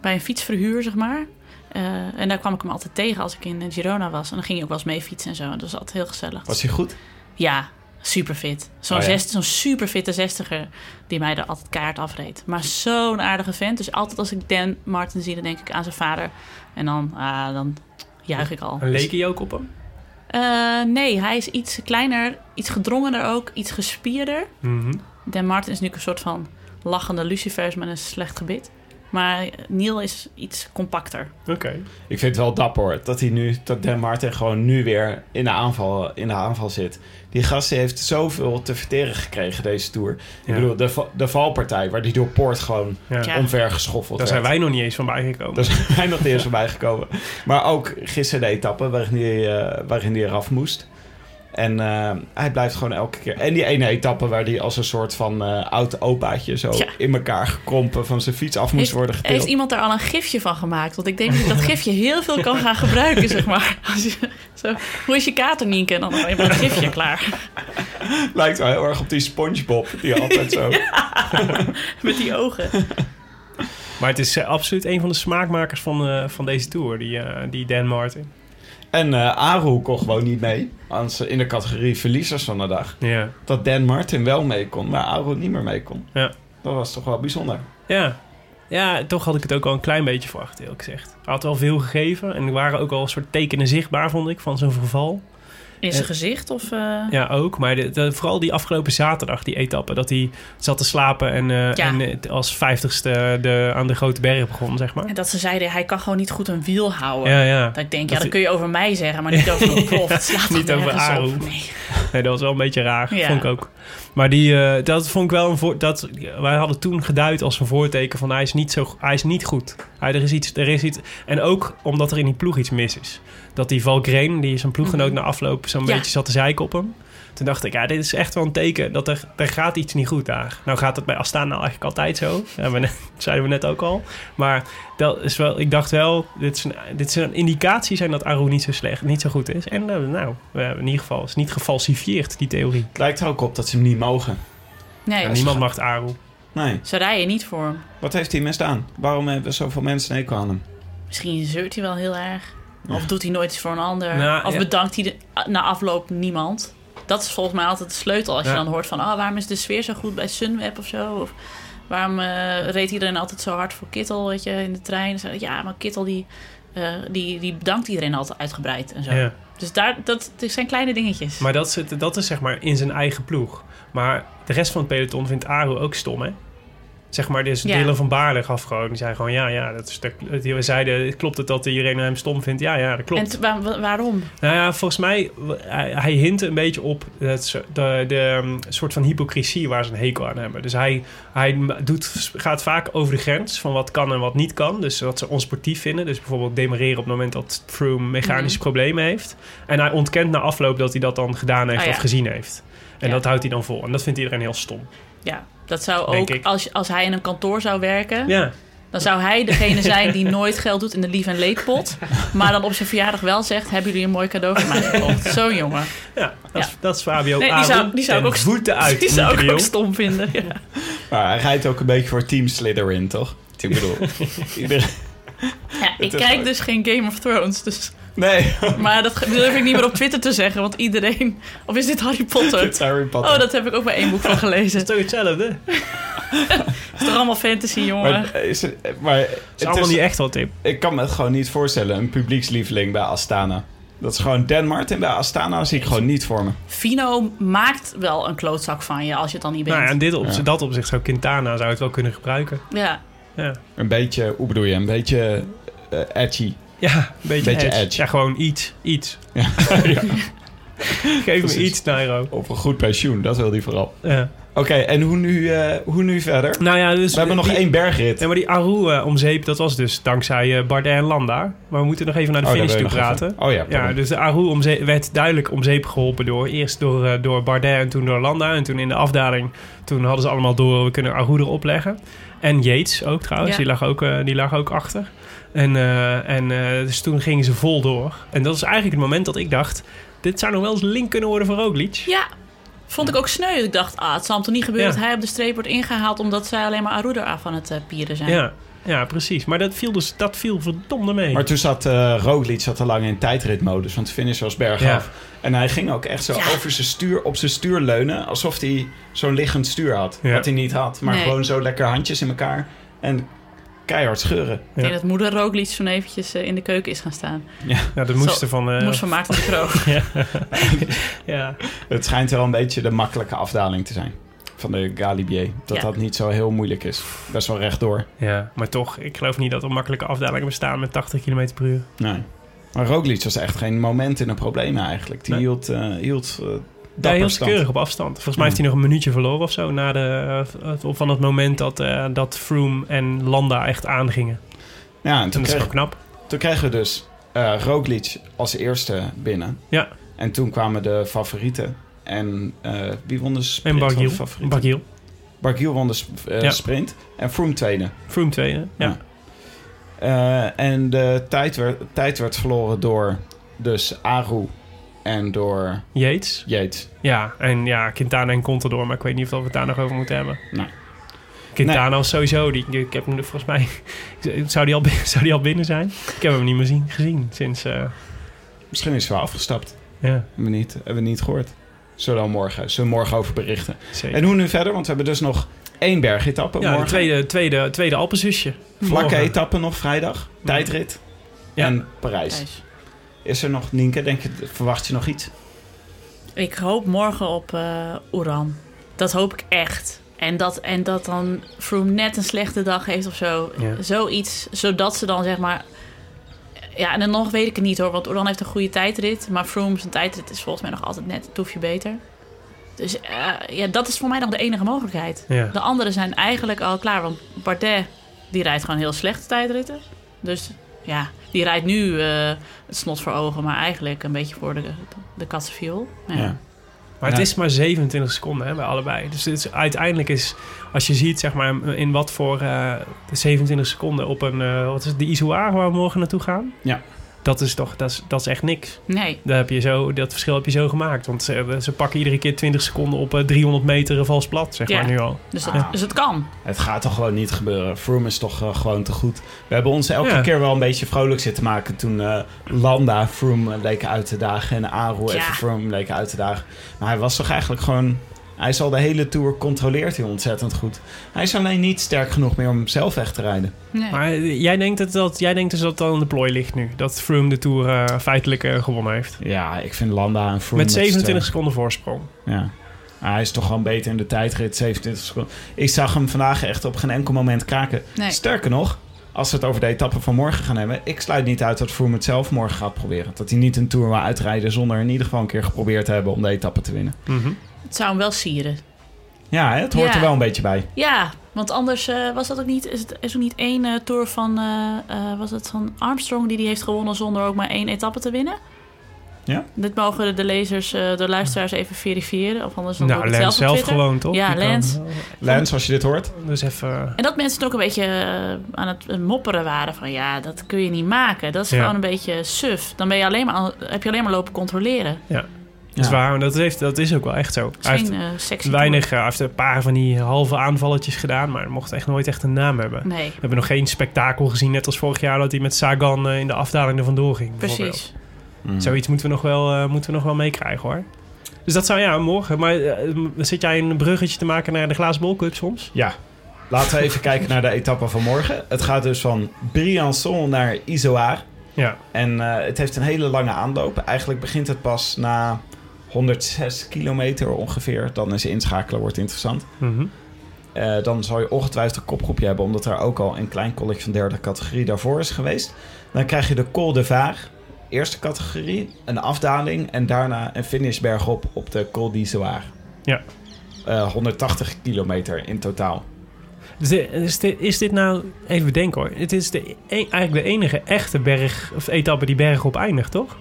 bij een fietsverhuur, zeg maar. Eh, en daar kwam ik hem altijd tegen als ik in Girona was. En dan ging hij ook wel eens mee fietsen en zo. Dat was altijd heel gezellig. Was hij goed? Ja, super fit. Zo'n Oh ja. zest- zo'n super fitte zestiger die mij er altijd keihard afreed. Maar zo'n aardige vent. Dus altijd als ik Dan Martin zie, dan denk ik aan zijn vader. En dan, ah, dan juich ik al. En leek je ook op hem? Eh, nee, hij is iets kleiner, iets gedrongener ook, iets gespierder. Mhm. Dan Martin is nu een soort van lachende lucifers met een slecht gebit. Maar Neil is iets compacter. Oké. Ik vind het wel dapper hoor, dat hij nu, dat Dan Martin gewoon nu weer in de aanval, in de aanval zit. Die gast heeft zoveel te verteren gekregen deze tour. Ja. Ik bedoel, de, de valpartij waar die door Poort gewoon Ja. Omver geschoffeld Daar zijn wij nog niet eens van bijgekomen. Daar zijn wij nog niet eens voorbij gekomen. Maar ook gisteren de etappe waarin hij, eh, waarin hij eraf moest. En eh, hij blijft gewoon elke keer... En die ene etappe waar hij als een soort van eh oud opaatje... zo Ja. in elkaar gekrompen van zijn fiets af moest Heeft, worden getild. heeft iemand daar al een gifje van gemaakt? Want ik denk dat je dat gifje heel veel kan gaan gebruiken, zeg maar. Als je, zo, hoe is je kater, Nienke? En dan heb je een gifje klaar. Lijkt wel heel erg op die Spongebob. Die altijd zo... Met die ogen. Maar het is eh, absoluut een van de smaakmakers van, eh, van deze tour, die, eh, die Dan Martin. En eh Aru kon gewoon niet mee. In de categorie verliezers van de dag. Ja. Dat Dan Martin wel mee kon, maar Aru niet meer mee kon. Ja. Dat was toch wel bijzonder. Ja. Ja, toch had ik het ook al een klein beetje verwacht, eerlijk gezegd. Hij had wel veel gegeven en er waren ook al een soort tekenen zichtbaar, vond ik, van zo'n verval. In zijn gezicht of... eh, Ja, ook. Maar de, de- vooral die afgelopen zaterdag, die etappe, dat hij zat te slapen en, eh, Ja. en eh, als vijftigste de, aan de grote berg begon, zeg maar. En dat ze zeiden, hij kan gewoon niet goed een wiel houden. Ja, ja. Dat ik denk, Dat ja, dat kun je over mij zeggen, maar niet over een prof. Niet over Aru. Nee. Nee, dat was wel een beetje raar. Ja. Vond ik ook. Maar die, eh, dat vond ik wel een voor, dat Wij hadden toen geduid als een voorteken van hij is niet, zo, hij is niet goed. Hij, er, is iets, er is iets. En ook omdat er in die ploeg iets mis is. Dat die Valkrein, die zijn ploeggenoot Mhm. na afloop zo'n Ja. beetje zat te zeiken op hem. Toen dacht ik, ja, dit is echt wel een teken dat er, er gaat iets niet goed daar. Nou gaat het bij Astana eigenlijk altijd zo. Dat hebben we net- zeiden we net ook al. Maar dat is wel, ik dacht wel, dit is, een, dit is een indicatie zijn dat Aru niet zo slecht, niet zo goed is. En eh, nou, in ieder geval, is niet gefalsifieerd, die theorie. Het lijkt er ook op dat ze hem niet mogen. Nee, Ja, niemand mag Aru. Nee. ze rijden niet voor hem. Wat heeft hij misdaan? Waarom hebben zoveel mensen een hekel aan hem? Misschien zeurt hij wel heel erg. Ja. Of doet hij nooit iets voor een ander. Nou, of ja. bedankt hij de, na afloop niemand. Dat is volgens mij altijd de sleutel. Als je dan hoort van... Oh, waarom is de sfeer zo goed bij Sunweb of zo? Of waarom eh, reed iedereen altijd zo hard voor Kittel weet je, in de trein? Zo, Ja, maar Kittel die, eh, die, die bedankt iedereen altijd uitgebreid en zo. Ja. Dus daar, dat, het zijn kleine dingetjes. Maar dat het, dat is zeg maar in zijn eigen ploeg. Maar de rest van het peloton vindt Aru ook stom, hè? Zeg maar, dus Ja. Dylan van Baarle gaf gewoon... Die zei gewoon, ja, ja, dat is... Dat, die zeiden, klopt het dat iedereen hem stom vindt? Ja, ja, dat klopt. en wa- waarom? Nou ja, volgens mij, hij, hij hint een beetje op het, de, de um, soort van hypocrisie waar ze een hekel aan hebben. Dus hij, hij doet, gaat vaak over de grens van wat kan en wat niet kan. Dus wat ze onsportief vinden. Dus bijvoorbeeld demareren op het moment dat Froome mechanische Mhm. problemen heeft. En hij ontkent na afloop dat hij dat dan gedaan heeft ja. of gezien heeft. En Ja. dat houdt hij dan vol. En dat vindt iedereen heel stom. Ja, dat zou Denk ook... ik. Als, als hij in een kantoor zou werken... Ja, Dan zou hij degene zijn die nooit geld doet in de lief- en leedpot. Maar dan op zijn verjaardag wel zegt... Hebben jullie een mooi cadeau voor mij gekocht? Zo'n jongen. ja, dat, Ja. Is, dat is Fabio Nee, die zou, die zou ik ook, voeten uit. die zou ik ook stom vinden. Ja. Maar hij rijdt ook een beetje voor Team Slytherin, toch? Ik bedoel, iedereen... Ja, ik kijk dus geen Game of Thrones. Dus, Nee, maar dat durf ik niet meer op Twitter te zeggen. Want iedereen... Of is dit Harry Potter? het is Harry Potter. Oh, dat heb ik ook bij één boek van gelezen. Het is toch hetzelfde? Het is toch allemaal fantasy, jongen? Maar, is het, maar Het is allemaal is- niet echt wat, Tim. ik kan me het gewoon niet voorstellen. Een publiekslieveling bij Astana. Dat is gewoon Dan Martin bij Astana zie ik gewoon niet voor me. Fino maakt wel een klootzak van je als je het dan niet bent. Nou ja, en dit op, Ja. dat opzicht zou Quintana zou het wel kunnen gebruiken. ja. Ja. Een beetje, hoe bedoel je, een beetje eh, edgy. Ja, een beetje, Beetje edge. edge. Ja, gewoon iets. Iets. Ja. Geef Precies. me iets, Nairo. Of een goed pensioen, dat wil hij vooral. Ja. Oké, en hoe nu, eh, hoe nu verder? Nou ja, dus... We hebben nog die, één bergrit. Ja, maar die Aru eh, om zeep, dat was dus dankzij eh, Bardet en Landa. Maar we moeten nog even naar de Oh, finish toe nog praten. even- Oh ja, Ja, dus de Aru om zeep, werd duidelijk om zeep geholpen door... Eerst door, door Bardet en toen door Landa. En toen in de afdaling, toen hadden ze allemaal door... We kunnen Aru erop leggen. En Yates ook trouwens, Ja. die, lag ook, die lag ook achter. En, eh, en eh, dus toen gingen ze vol door. En dat is eigenlijk het moment dat ik dacht... Dit zou nog wel eens link kunnen worden voor Roglic. Ja, vond ik ook sneu. Ik dacht, ah, het zal hem toch niet gebeuren Ja. dat hij op de streep wordt ingehaald... omdat zij alleen maar Aru af aan het eh, pieren zijn. Ja, ja, precies. Maar dat viel, dus, dat viel verdomde mee. Maar toen zat eh Roglic zat al lang in tijdritmodus, want de finish was bergaf. Ja. En hij ging ook echt zo Ja. over zijn stuur, op zijn stuur leunen, alsof hij zo'n liggend stuur had. Ja. Wat hij niet had, maar Nee. gewoon zo lekker handjes in elkaar en keihard scheuren. Ik denk dat moeder Roglic zo'n eventjes eh, in de keuken is gaan staan. ja, de moesten van... eh, Moest van Maarten de Kroog. ja. Het schijnt wel een beetje de makkelijke afdaling te zijn van de Galibier. Dat Ja. dat niet zo heel moeilijk is. Best wel rechtdoor. ja, maar toch, ik geloof niet dat er makkelijke afdalingen bestaan met 80 km per uur. Nee. Maar Roglic was echt geen moment in een probleem eigenlijk. Die Nee. hield, eh hield Ja, dapper heel keurig op afstand. Volgens mij heeft hij nog een minuutje verloren of zo... Na de, uh, van het moment dat, eh, dat Froome en Landa echt aangingen. Ja, en Toen kreeg, wel knap. toen kregen we dus eh Roglic als eerste binnen. Ja, En toen kwamen de favorieten. En eh, wie won de sprint en van de Bargiel. favorieten? Bargiel. Bargiel won de sp- eh, Ja. sprint. En Froome tweede. Froome tweede. Ja. Ja. Eh, en de tijd werd, tijd werd verloren door dus Aru en door Yates. Yates. Ja, en ja, Quintana en Contador. Maar ik weet niet of we het daar nog over moeten hebben. Nee. Quintana was sowieso... Die, ik heb hem volgens mij... Zou die, al, zou die al binnen zijn? Ik heb hem niet meer zien, gezien sinds... eh, Misschien is hij wel afgestapt. ja, Hebben we niet, hebben we niet gehoord. Zullen we morgen, zullen we morgen over berichten. zeker. En hoe nu verder? Want we hebben dus nog één bergetappe ja, de morgen. tweede, tweede, tweede Alpenzusje. Vlakke Morgen. etappe nog vrijdag. Tijdrit. Ja. En Parijs. Is er nog, Nienke, denk je, verwacht je nog iets? Ik hoop morgen op eh Oeran. Dat hoop ik echt. En dat, en dat dan Froome net een slechte dag heeft of zo. Ja. Zoiets, zodat ze dan zeg maar... Ja, en dan nog weet ik het niet hoor, want Oeran heeft een goede tijdrit. Maar Froome zijn tijdrit is volgens mij nog altijd net een toefje beter. Dus eh, ja, dat is voor mij nog de enige mogelijkheid. Ja. De anderen zijn eigenlijk al klaar. Want Bardet die rijdt gewoon heel slechte tijdritten. Dus ja, die rijdt nu eh, het snot voor ogen, maar eigenlijk een beetje voor de, de katsenviool. Ja. Ja. Maar het Ja. is maar 27 seconden hè, bij allebei. Dus het is, uiteindelijk is, als je ziet zeg maar, in wat voor eh, 27 seconden op een, eh, wat is het, de Isoar waar we morgen naartoe gaan. Ja. Dat is toch, dat is, dat is echt niks. Nee, Daar heb je zo, dat verschil heb je zo gemaakt. Want ze, ze pakken iedere keer 20 seconden op eh, 300 meter een vals plat, zeg Ja. maar nu al. dus, dat, Ah. dus het kan. Het gaat toch gewoon niet gebeuren. Froome is toch eh, gewoon te goed. We hebben ons elke Ja. keer wel een beetje vrolijk zitten maken toen eh, Landa Froome leek uit te dagen en Aru Ja. even Froome leek uit te dagen. Maar hij was toch eigenlijk gewoon... Hij is al de hele Tour, controleert hij ontzettend goed. Hij is alleen niet sterk genoeg meer om zelf weg te rijden. Nee. Maar eh, jij denkt, dat, dat, jij denkt dus dat het al in de plooi ligt nu. Dat Froome de Tour eh, feitelijk eh, gewonnen heeft. Ja, ik vind Landa en Froome... Met dat is, 27 eh, seconden voorsprong. Ja. Maar hij is toch gewoon beter in de tijdrit, 27 seconden. Ik zag hem vandaag echt op geen enkel moment kraken. Nee. Sterker nog, als we het over de etappe van morgen gaan hebben... ik sluit niet uit dat Froome het zelf morgen gaat proberen. Dat hij niet een Tour wil uitrijden zonder in ieder geval een keer geprobeerd te hebben om de etappe te winnen. Mhm. Het zou hem wel sieren. Ja, hè, het hoort Ja. er wel een beetje bij. Ja, want anders eh, was dat ook niet. Is het is ook niet één eh, tour van. eh, eh, was het van Armstrong die die heeft gewonnen zonder ook maar één etappe te winnen? Ja? Dit mogen de lezers, eh, de luisteraars even verifiëren. Of anders dan Nou, Lens zelf zelf gewoon, toch? Ja, Lens. Lens, als je dit hoort. Dus even... En dat mensen ook een beetje aan het mopperen waren van ja, dat kun je niet maken. Dat is Ja. gewoon een beetje suf. Dan ben je alleen maar, heb je alleen maar lopen controleren. Dat is waar, maar dat, heeft, dat is ook wel echt zo. Het is Hij heeft geen eh, sexy weinig, eh, hij heeft een paar van die halve aanvalletjes gedaan, maar hij mocht echt nooit echt een naam hebben. Nee, We hebben nog geen spektakel gezien, net als vorig jaar dat hij met Sagan eh, in de afdaling er vandoor ging. bijvoorbeeld. precies. Mm. Zoiets moeten we nog wel, eh, moeten we nog wel meekrijgen hoor. Dus dat zou ja, morgen. Maar zit jij een bruggetje te maken naar de Glazen Bol Cup soms? Ja. Laten we even kijken naar de etappe van morgen. Het gaat dus van Briançon naar Izoard. Ja. En eh, het heeft een hele lange aanloop. Eigenlijk begint het pas na 106 kilometer ongeveer. Dan is inschakelen wordt interessant. Mhm. Eh, dan zal je ongetwijfeld een kopgroepje hebben, omdat er ook al een klein college van derde categorie daarvoor is geweest. Dan krijg je de Col de Vaar, eerste categorie, een afdaling en daarna een finish bergop op de Col d'Izoard. Ja. Eh, 180 kilometer in totaal. Dus is, dit, is dit nou, even bedenken hoor. Het is de, e- eigenlijk de enige echte berg, of etappe die bergop eindigt, toch?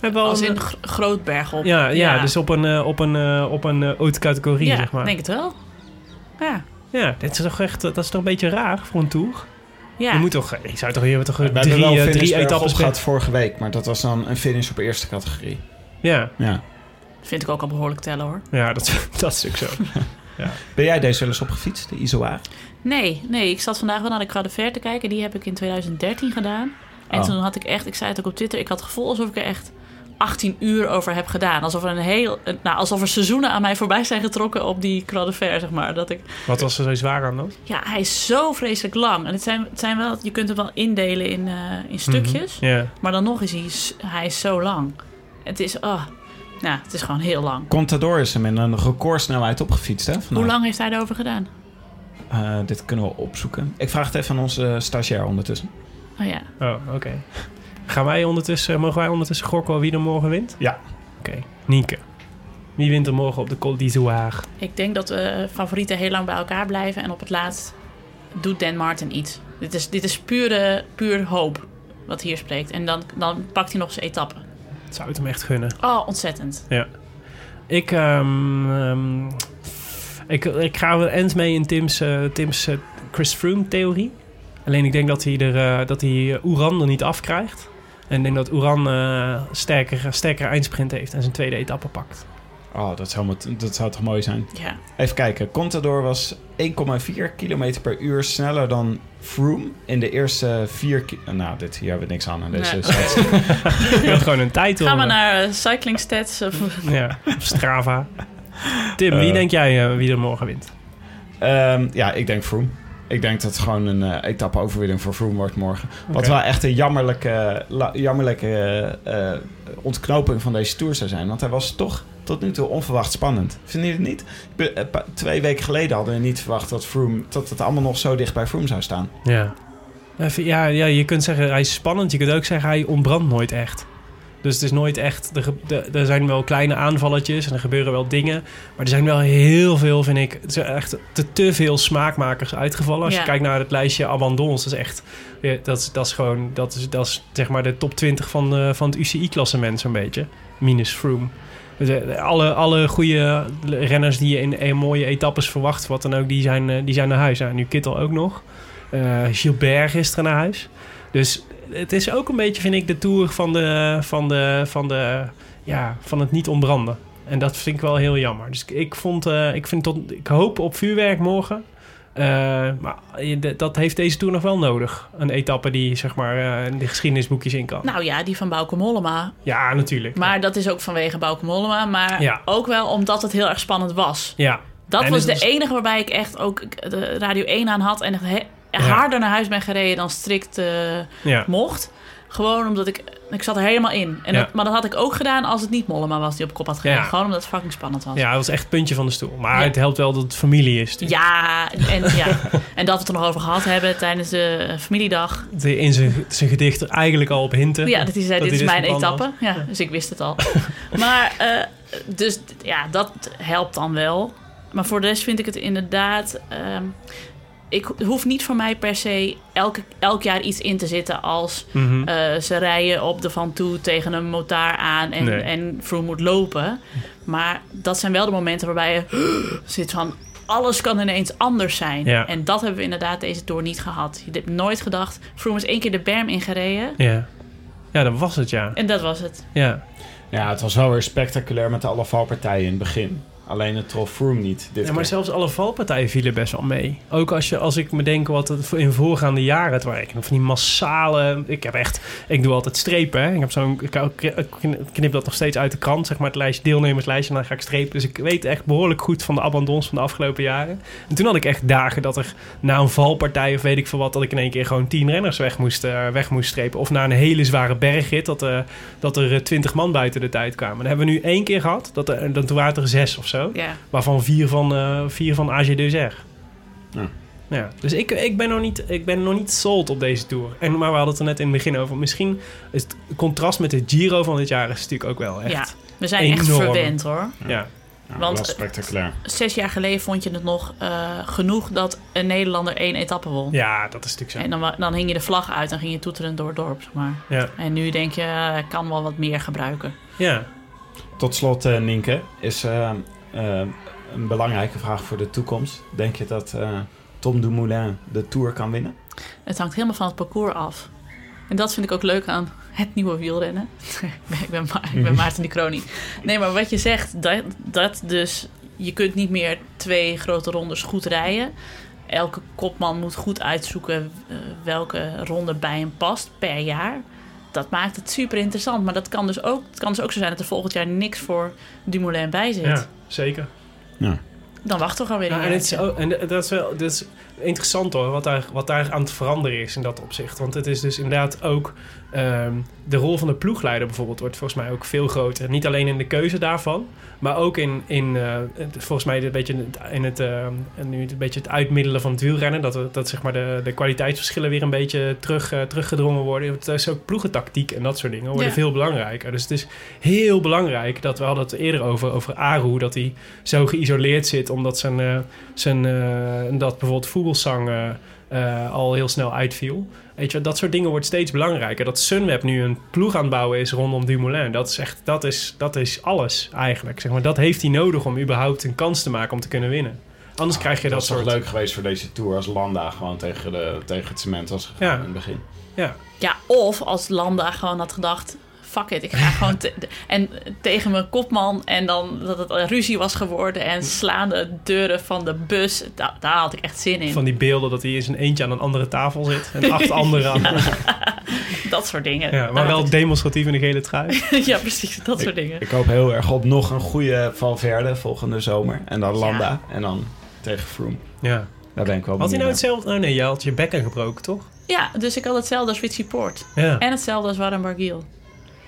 Hebben Als een- in gr- groot bergop. ja, ja, dus op een, eh, op een, eh, op een eh, haute categorie, ja, zeg maar. denk het wel. Ja, Ja, dit is toch echt, dat is toch een beetje raar voor een tour? ja. Je moet toch, ik zou toch hier toch We hebben drie, wel eh, drie etappes gehad vorige week, maar dat was dan een finish op eerste categorie. Ja, Ja. vind ik ook al behoorlijk tellen hoor. ja dat, dat is ook zo. Ben jij deze wel eens opgefietst, de Izoard? Nee, nee, ik zat vandaag wel naar de Croix de te kijken. Die heb ik in 2013 gedaan. En Oh. toen had ik echt, ik zei het ook op Twitter, ik had het gevoel alsof ik er echt 18 uur over heb gedaan. Alsof er een heel, nou, alsof er seizoenen aan mij voorbij zijn getrokken op die Croix de Fer, zeg maar. Dat ik, Wat was er zo zwaar aan dan? ja, hij is zo vreselijk lang. En het zijn, het zijn wel, je kunt het wel indelen in, eh, in stukjes. Ja. Maar dan nog is hij, hij is zo lang. Het is, oh, nou, het is gewoon heel lang. Contador is hem in een recordsnelheid opgefietst, hè? vandaag. Hoe lang heeft hij erover gedaan? Eh, dit kunnen we opzoeken. Ik vraag het even aan onze stagiair ondertussen. Oh ja, Oh, oké. Gaan wij ondertussen, mogen wij ondertussen gokken wie er morgen wint? Ja. Oké. Nienke. Wie wint er morgen op de Col d'Izoard? ik denk dat we favorieten heel lang bij elkaar blijven. En op het laatst doet Dan Martin iets. Dit is, dit is pure, puur hoop wat hier spreekt. En dan, dan pakt hij nog zijn etappe. Ik zou het hem echt gunnen. Oh, ontzettend. Ik, ehm, ehm, ik, ik ga wel eens mee in Tim's, eh, Tim's eh, Chris Froome theorie. Alleen ik denk dat hij, er, eh, dat hij eh, Oeran er niet afkrijgt. En ik denk dat Oeran eh sterker, sterker eindsprint heeft en zijn tweede etappe pakt. Oh, dat zou, dat zou toch mooi zijn. Ja, Even kijken. Contador was 1,4 km per uur sneller dan Froome in de eerste vier... Nou, dit, hier hebben we niks aan aan deze Nee. site. Je wilt gewoon een titel. Ga maar naar uh, Cycling Stats. Of, Ja, of Strava. Tim, wie Eh. denk jij eh, wie er morgen wint? Ehm, ja, ik denk Froome. Ik denk dat het gewoon een eh etappe-overwinning voor Froome wordt morgen. Wat wel echt een jammerlijke, la- jammerlijke eh, eh, ontknoping van deze Tour zou zijn. Want hij was toch tot nu toe onverwacht spannend. Vind je het niet? Twee weken geleden hadden we niet verwacht dat, Froome, dat het allemaal nog zo dicht bij Froome zou staan. Ja. Ja, ja, je kunt zeggen hij is spannend. Je kunt ook zeggen hij ontbrandt nooit echt. Dus het is nooit echt... Er, er zijn wel kleine aanvalletjes en er gebeuren wel dingen. Maar er zijn wel heel veel, vind ik... Er zijn echt te, te veel smaakmakers uitgevallen. Als Ja. je kijkt naar het lijstje abandons, dat is echt... dat, is, dat is gewoon... Dat is, dat is zeg maar de top 20 van, eh, van het UCI-klassement zo'n beetje. Minus Froome. Dus, eh, alle, alle goede renners die je in, in mooie etappes verwacht, wat dan ook, die zijn, eh, die zijn naar huis. Nou, nu Kittel ook nog. Eh, Gilbert gisteren naar huis. Dus het is ook een beetje, vind ik, de tour van, de, van, de, van, de, ja, van het niet ontbranden. En dat vind ik wel heel jammer. Dus ik, vond, eh, ik, vind tot, ik hoop op vuurwerk morgen. Eh, maar dat heeft deze tour nog wel nodig. Een etappe die zeg maar eh, in de geschiedenisboekjes in kan. Nou ja, die van Bauke Mollema. ja, natuurlijk. Maar dat is ook vanwege Bauke Mollema. Maar Ja. ook wel omdat het heel erg spannend was. ja, Dat En was de was- enige waarbij ik echt ook de Radio 1 aan had. En echt. Harder naar huis ben gereden dan strikt eh, mocht. Gewoon omdat ik... Ik zat er helemaal in. En dat, maar dat had ik ook gedaan als het niet Mollema was die op kop had gereden. Gewoon omdat het fucking spannend was. ja, dat was echt het puntje van de stoel. Maar het helpt wel dat het familie is. Ja, en, ja. en dat we het er nog over gehad hebben tijdens de eh, familiedag. In zijn, zijn gedicht er eigenlijk al op hinten. Ja, dat hij zei, Dat dit is hij mijn etappe. Ja, dus ik wist het al. maar, eh, dus ja, dat helpt dan wel. Maar voor de rest vind ik het inderdaad... ehm, ik hoef niet voor mij per se elke, elk jaar iets in te zitten als... Mhm. eh, ze rijden op de Van Toe tegen een motaar aan en, Nee. en Froome moet lopen. Maar dat zijn wel de momenten waarbij je zit van... Alles kan ineens anders zijn. Ja. En dat hebben we inderdaad deze tour niet gehad. Je hebt nooit gedacht... Froome is één keer de berm ingereden. Ja. ja, dat was het, ja. En dat was het. Ja, Ja, het was wel weer spectaculair met alle valpartijen in het begin. Alleen het trof Froome niet dit ja maar keer. zelfs alle valpartijen vielen best wel mee. Ook als, je, als ik me denk wat het in voorgaande jaren... Het waren van die massale... Ik heb echt... Ik doe altijd strepen, hè. Ik heb zo'n... Knip dat nog steeds uit de krant, zeg maar het lijstje, deelnemerslijstje. En dan ga ik strepen. Dus ik weet echt behoorlijk goed van de abandons van de afgelopen jaren. En toen had ik echt dagen dat er na een valpartij of weet ik veel wat... dat ik in één keer gewoon tien renners weg moest, eh, weg moest strepen. Of na een hele zware bergrit dat, eh, dat er eh, twintig man buiten de tijd kwamen. Dat hebben we nu één keer gehad. Dat er, dan toen waren het er zes of zo. Ja. Waarvan vier van, eh vier van AG Deuzer. Ja. Ja, dus ik, ik, ben nog niet, ik ben nog niet sold op deze Tour. En, maar we hadden het er net in het begin over. Misschien is het contrast met de Giro van dit jaar is natuurlijk ook wel echt. Ja, we zijn echt verwend hoor. Ja. Ja, want- wel spectaculair. Zes jaar geleden vond je het nog eh, genoeg dat een Nederlander één etappe won. ja, dat is natuurlijk zo. En dan, dan hing je de vlag uit en ging je toeteren door het dorp. Zeg maar. Ja. En nu denk je, eh, ik kan wel wat meer gebruiken. Ja. Tot slot, eh, Nienke, is eh, eh, een belangrijke vraag voor de toekomst. Denk je dat eh, Tom Dumoulin de Tour kan winnen? Het hangt helemaal van het parcours af. En dat vind ik ook leuk aan het nieuwe wielrennen. ik, ben, ik, ben Ma- ik ben Maarten die Kroning. Nee, maar wat je zegt, dat, dat dus... Je kunt niet meer twee grote rondes goed rijden. Elke kopman moet goed uitzoeken eh, welke ronde bij hem past per jaar. Dat maakt het super interessant. Maar dat kan dus ook, het kan dus ook zo zijn dat er volgend jaar niks voor Dumoulin bij zit. ja, zeker. Dan wachten we gewoon weer Ja, en het is, en dat is wel dat is interessant hoor, wat daar, wat daar aan het veranderen is in dat opzicht. Want het is dus inderdaad ook ehm, de rol van de ploegleider bijvoorbeeld wordt volgens mij ook veel groter. Niet alleen in de keuze daarvan, maar ook in, in eh, volgens mij een beetje in het, ehm, nu een beetje het uitmiddelen van het wielrennen. Dat, dat zeg maar de, de kwaliteitsverschillen weer een beetje terug, eh, teruggedrongen worden. Het is ook ploegentactiek en dat soort dingen worden Ja. veel belangrijker. Dus het is heel belangrijk dat we hadden het eerder over, over Aru, dat hij zo geïsoleerd zit omdat zijn, eh, zijn eh, dat bijvoorbeeld Vogelsang eh, al heel snel uitviel. Weet je, dat soort dingen wordt steeds belangrijker. Dat Sunweb nu een ploeg aan het bouwen is rondom Dumoulin, dat is echt, dat is, dat is alles eigenlijk. Zeg maar, dat heeft hij nodig om überhaupt een kans te maken om te kunnen winnen. Anders krijg je dat, dat is toch soort. leuk geweest voor deze Tour als Landa gewoon tegen, de, tegen het cement was gegaan Ja. in het begin. Ja, Ja, of als Landa gewoon had gedacht... Fuck it, ik ga gewoon... te- en tegen mijn kopman en dan dat het een ruzie was geworden... en slaande deuren van de bus. Da- daar had ik echt zin in. van die beelden dat hij in zijn eentje aan een andere tafel zit en acht anderen aan. Ja, Dat soort dingen. maar Daar wel demonstratief in de gele trui. ja, precies. Dat soort dingen. Ik hoop heel erg op nog een goede Valverde volgende zomer. En dan Landa. En dan tegen Froome. Ja. Daar ben ik wel Had hij nou hetzelfde? Oh nee, je had je bekken gebroken, toch? Ja, dus ik had hetzelfde als Richie Poort. Ja. En hetzelfde als Warren Barguil.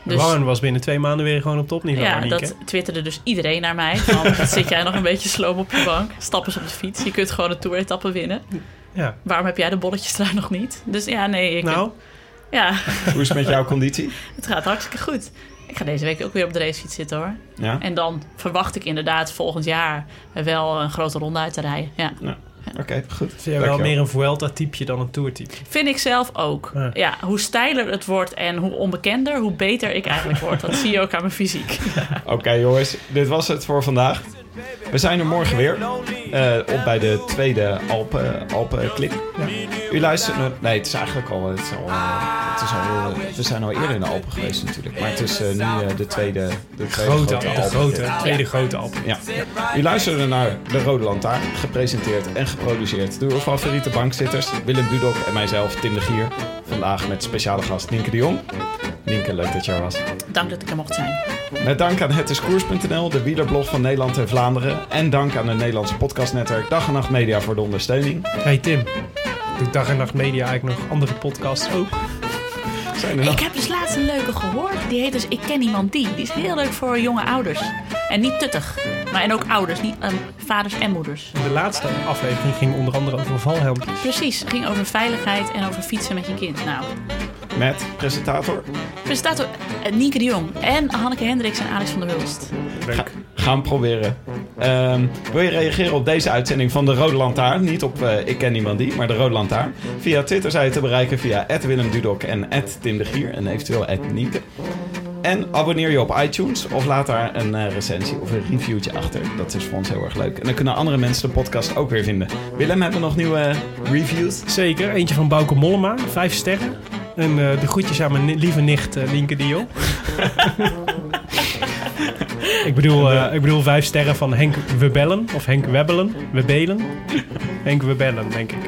Dus Warren was binnen twee maanden weer gewoon op topniveau. ja, dat twitterde dus iedereen naar mij. Van, zit jij nog een beetje sloom op je bank? Stap eens op de fiets. Je kunt gewoon een tour-etappe winnen. Ja. Waarom heb jij de bolletjes daar nog niet? Dus ja, nee. Ik, Nou, Ja, Hoe is het met jouw conditie? het gaat hartstikke goed. Ik ga deze week ook weer op de racefiets zitten hoor. Ja? En dan verwacht ik inderdaad volgend jaar wel een grote ronde uit te rijden. Ja. Oké, goed. Vind jij wel meer een Vuelta-typeje dan een Tour-type? Vind ik zelf ook. Ja. Ja. hoe steiler het wordt en hoe onbekender, hoe beter ik eigenlijk word. Dat zie je ook aan mijn fysiek. Oké jongens, dit was het voor vandaag. We zijn er morgen weer. eh, op bij de tweede Alpen, Alpen Klik. U luistert naar... Nee, het is eigenlijk al... Het is al, eh, het is al eh, we zijn al eerder in de Alpen geweest natuurlijk. Maar het is eh, nu eh, de tweede... De tweede Grote, de Alpen. grote, tweede grote Alpen. Ja. U luisterde naar De Rode Lantaarn, gepresenteerd en geproduceerd door uw favoriete bankzitters Willem Dudok en mijzelf, Tim de Gier. Vandaag met speciale gast Nienke de Jong. Nienke, leuk dat je er was. Dank dat ik er mocht zijn. Met dank aan hetiskoers.nl, de wielerblog van Nederland en Vlaanderen. En dank aan het Nederlandse podcastnetwerk Dag en Nacht Media voor de ondersteuning. Hey Tim, doet Dag en Nacht Media eigenlijk nog andere podcasts ook? Zijn er nog? Ik heb dus laatst een leuke gehoord. Die heet dus Ik ken iemand die. Die is heel leuk voor jonge ouders. En niet tuttig. Maar en ook ouders, niet ehm, vaders en moeders. De laatste aflevering ging onder andere over valhelmpjes. Precies, het ging over veiligheid en over fietsen met je kind. Nou, Met presentator. presentator uh, Nienke de Jong en Hanneke Hendricks en Alex van der Hulst. Leuk. Gaan proberen. Ehm, wil je reageren op deze uitzending van de Rode Lantaarn? Niet op eh, Ik ken niemand die, maar de Rode Lantaarn. Via Twitter zijn je te bereiken via Willem Dudok en Tim de Gier. En eventueel Nienke. En abonneer je op iTunes of laat daar een eh, recensie of een reviewtje achter. Dat is voor ons heel erg leuk. En dan kunnen andere mensen de podcast ook weer vinden. Willem, hebben we nog nieuwe reviews? Zeker, eentje van Bouke Mollema, vijf sterren. En eh, de groetjes aan mijn lieve nicht uh, Lienke de Jong. ik, bedoel, eh, ik bedoel vijf sterren van Henk Webellen. Of Henk Webbelen. Webelen. Henk Webellen, denk ik.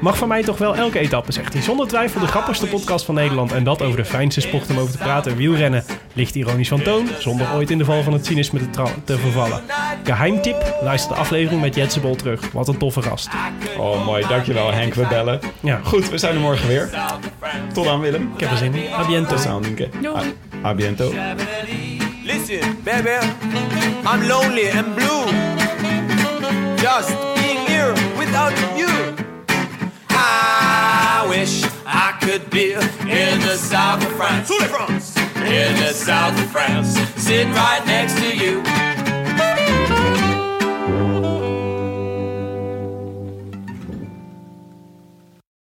Mag van mij toch wel elke etappe, zegt hij. Zonder twijfel de grappigste podcast van Nederland. En dat over de fijnste sport om over te praten. Wielrennen. Licht ironisch van toon. Zonder ooit in de val van het cynisme te, te vervallen. Geheimtip. Luister de aflevering met Jetsebol terug. Wat een toffe gast. Oh, mooi. Dankjewel, Henk. We bellen. Ja, Goed, we zijn er morgen weer. Tot dan, Willem. ik heb er zin in. A biento. Tot dan, Nienke. Doei. Listen, baby, I'm lonely and blue. Just being here without you. I wish I could be in the south of France. In the south of France, sitting right next to you.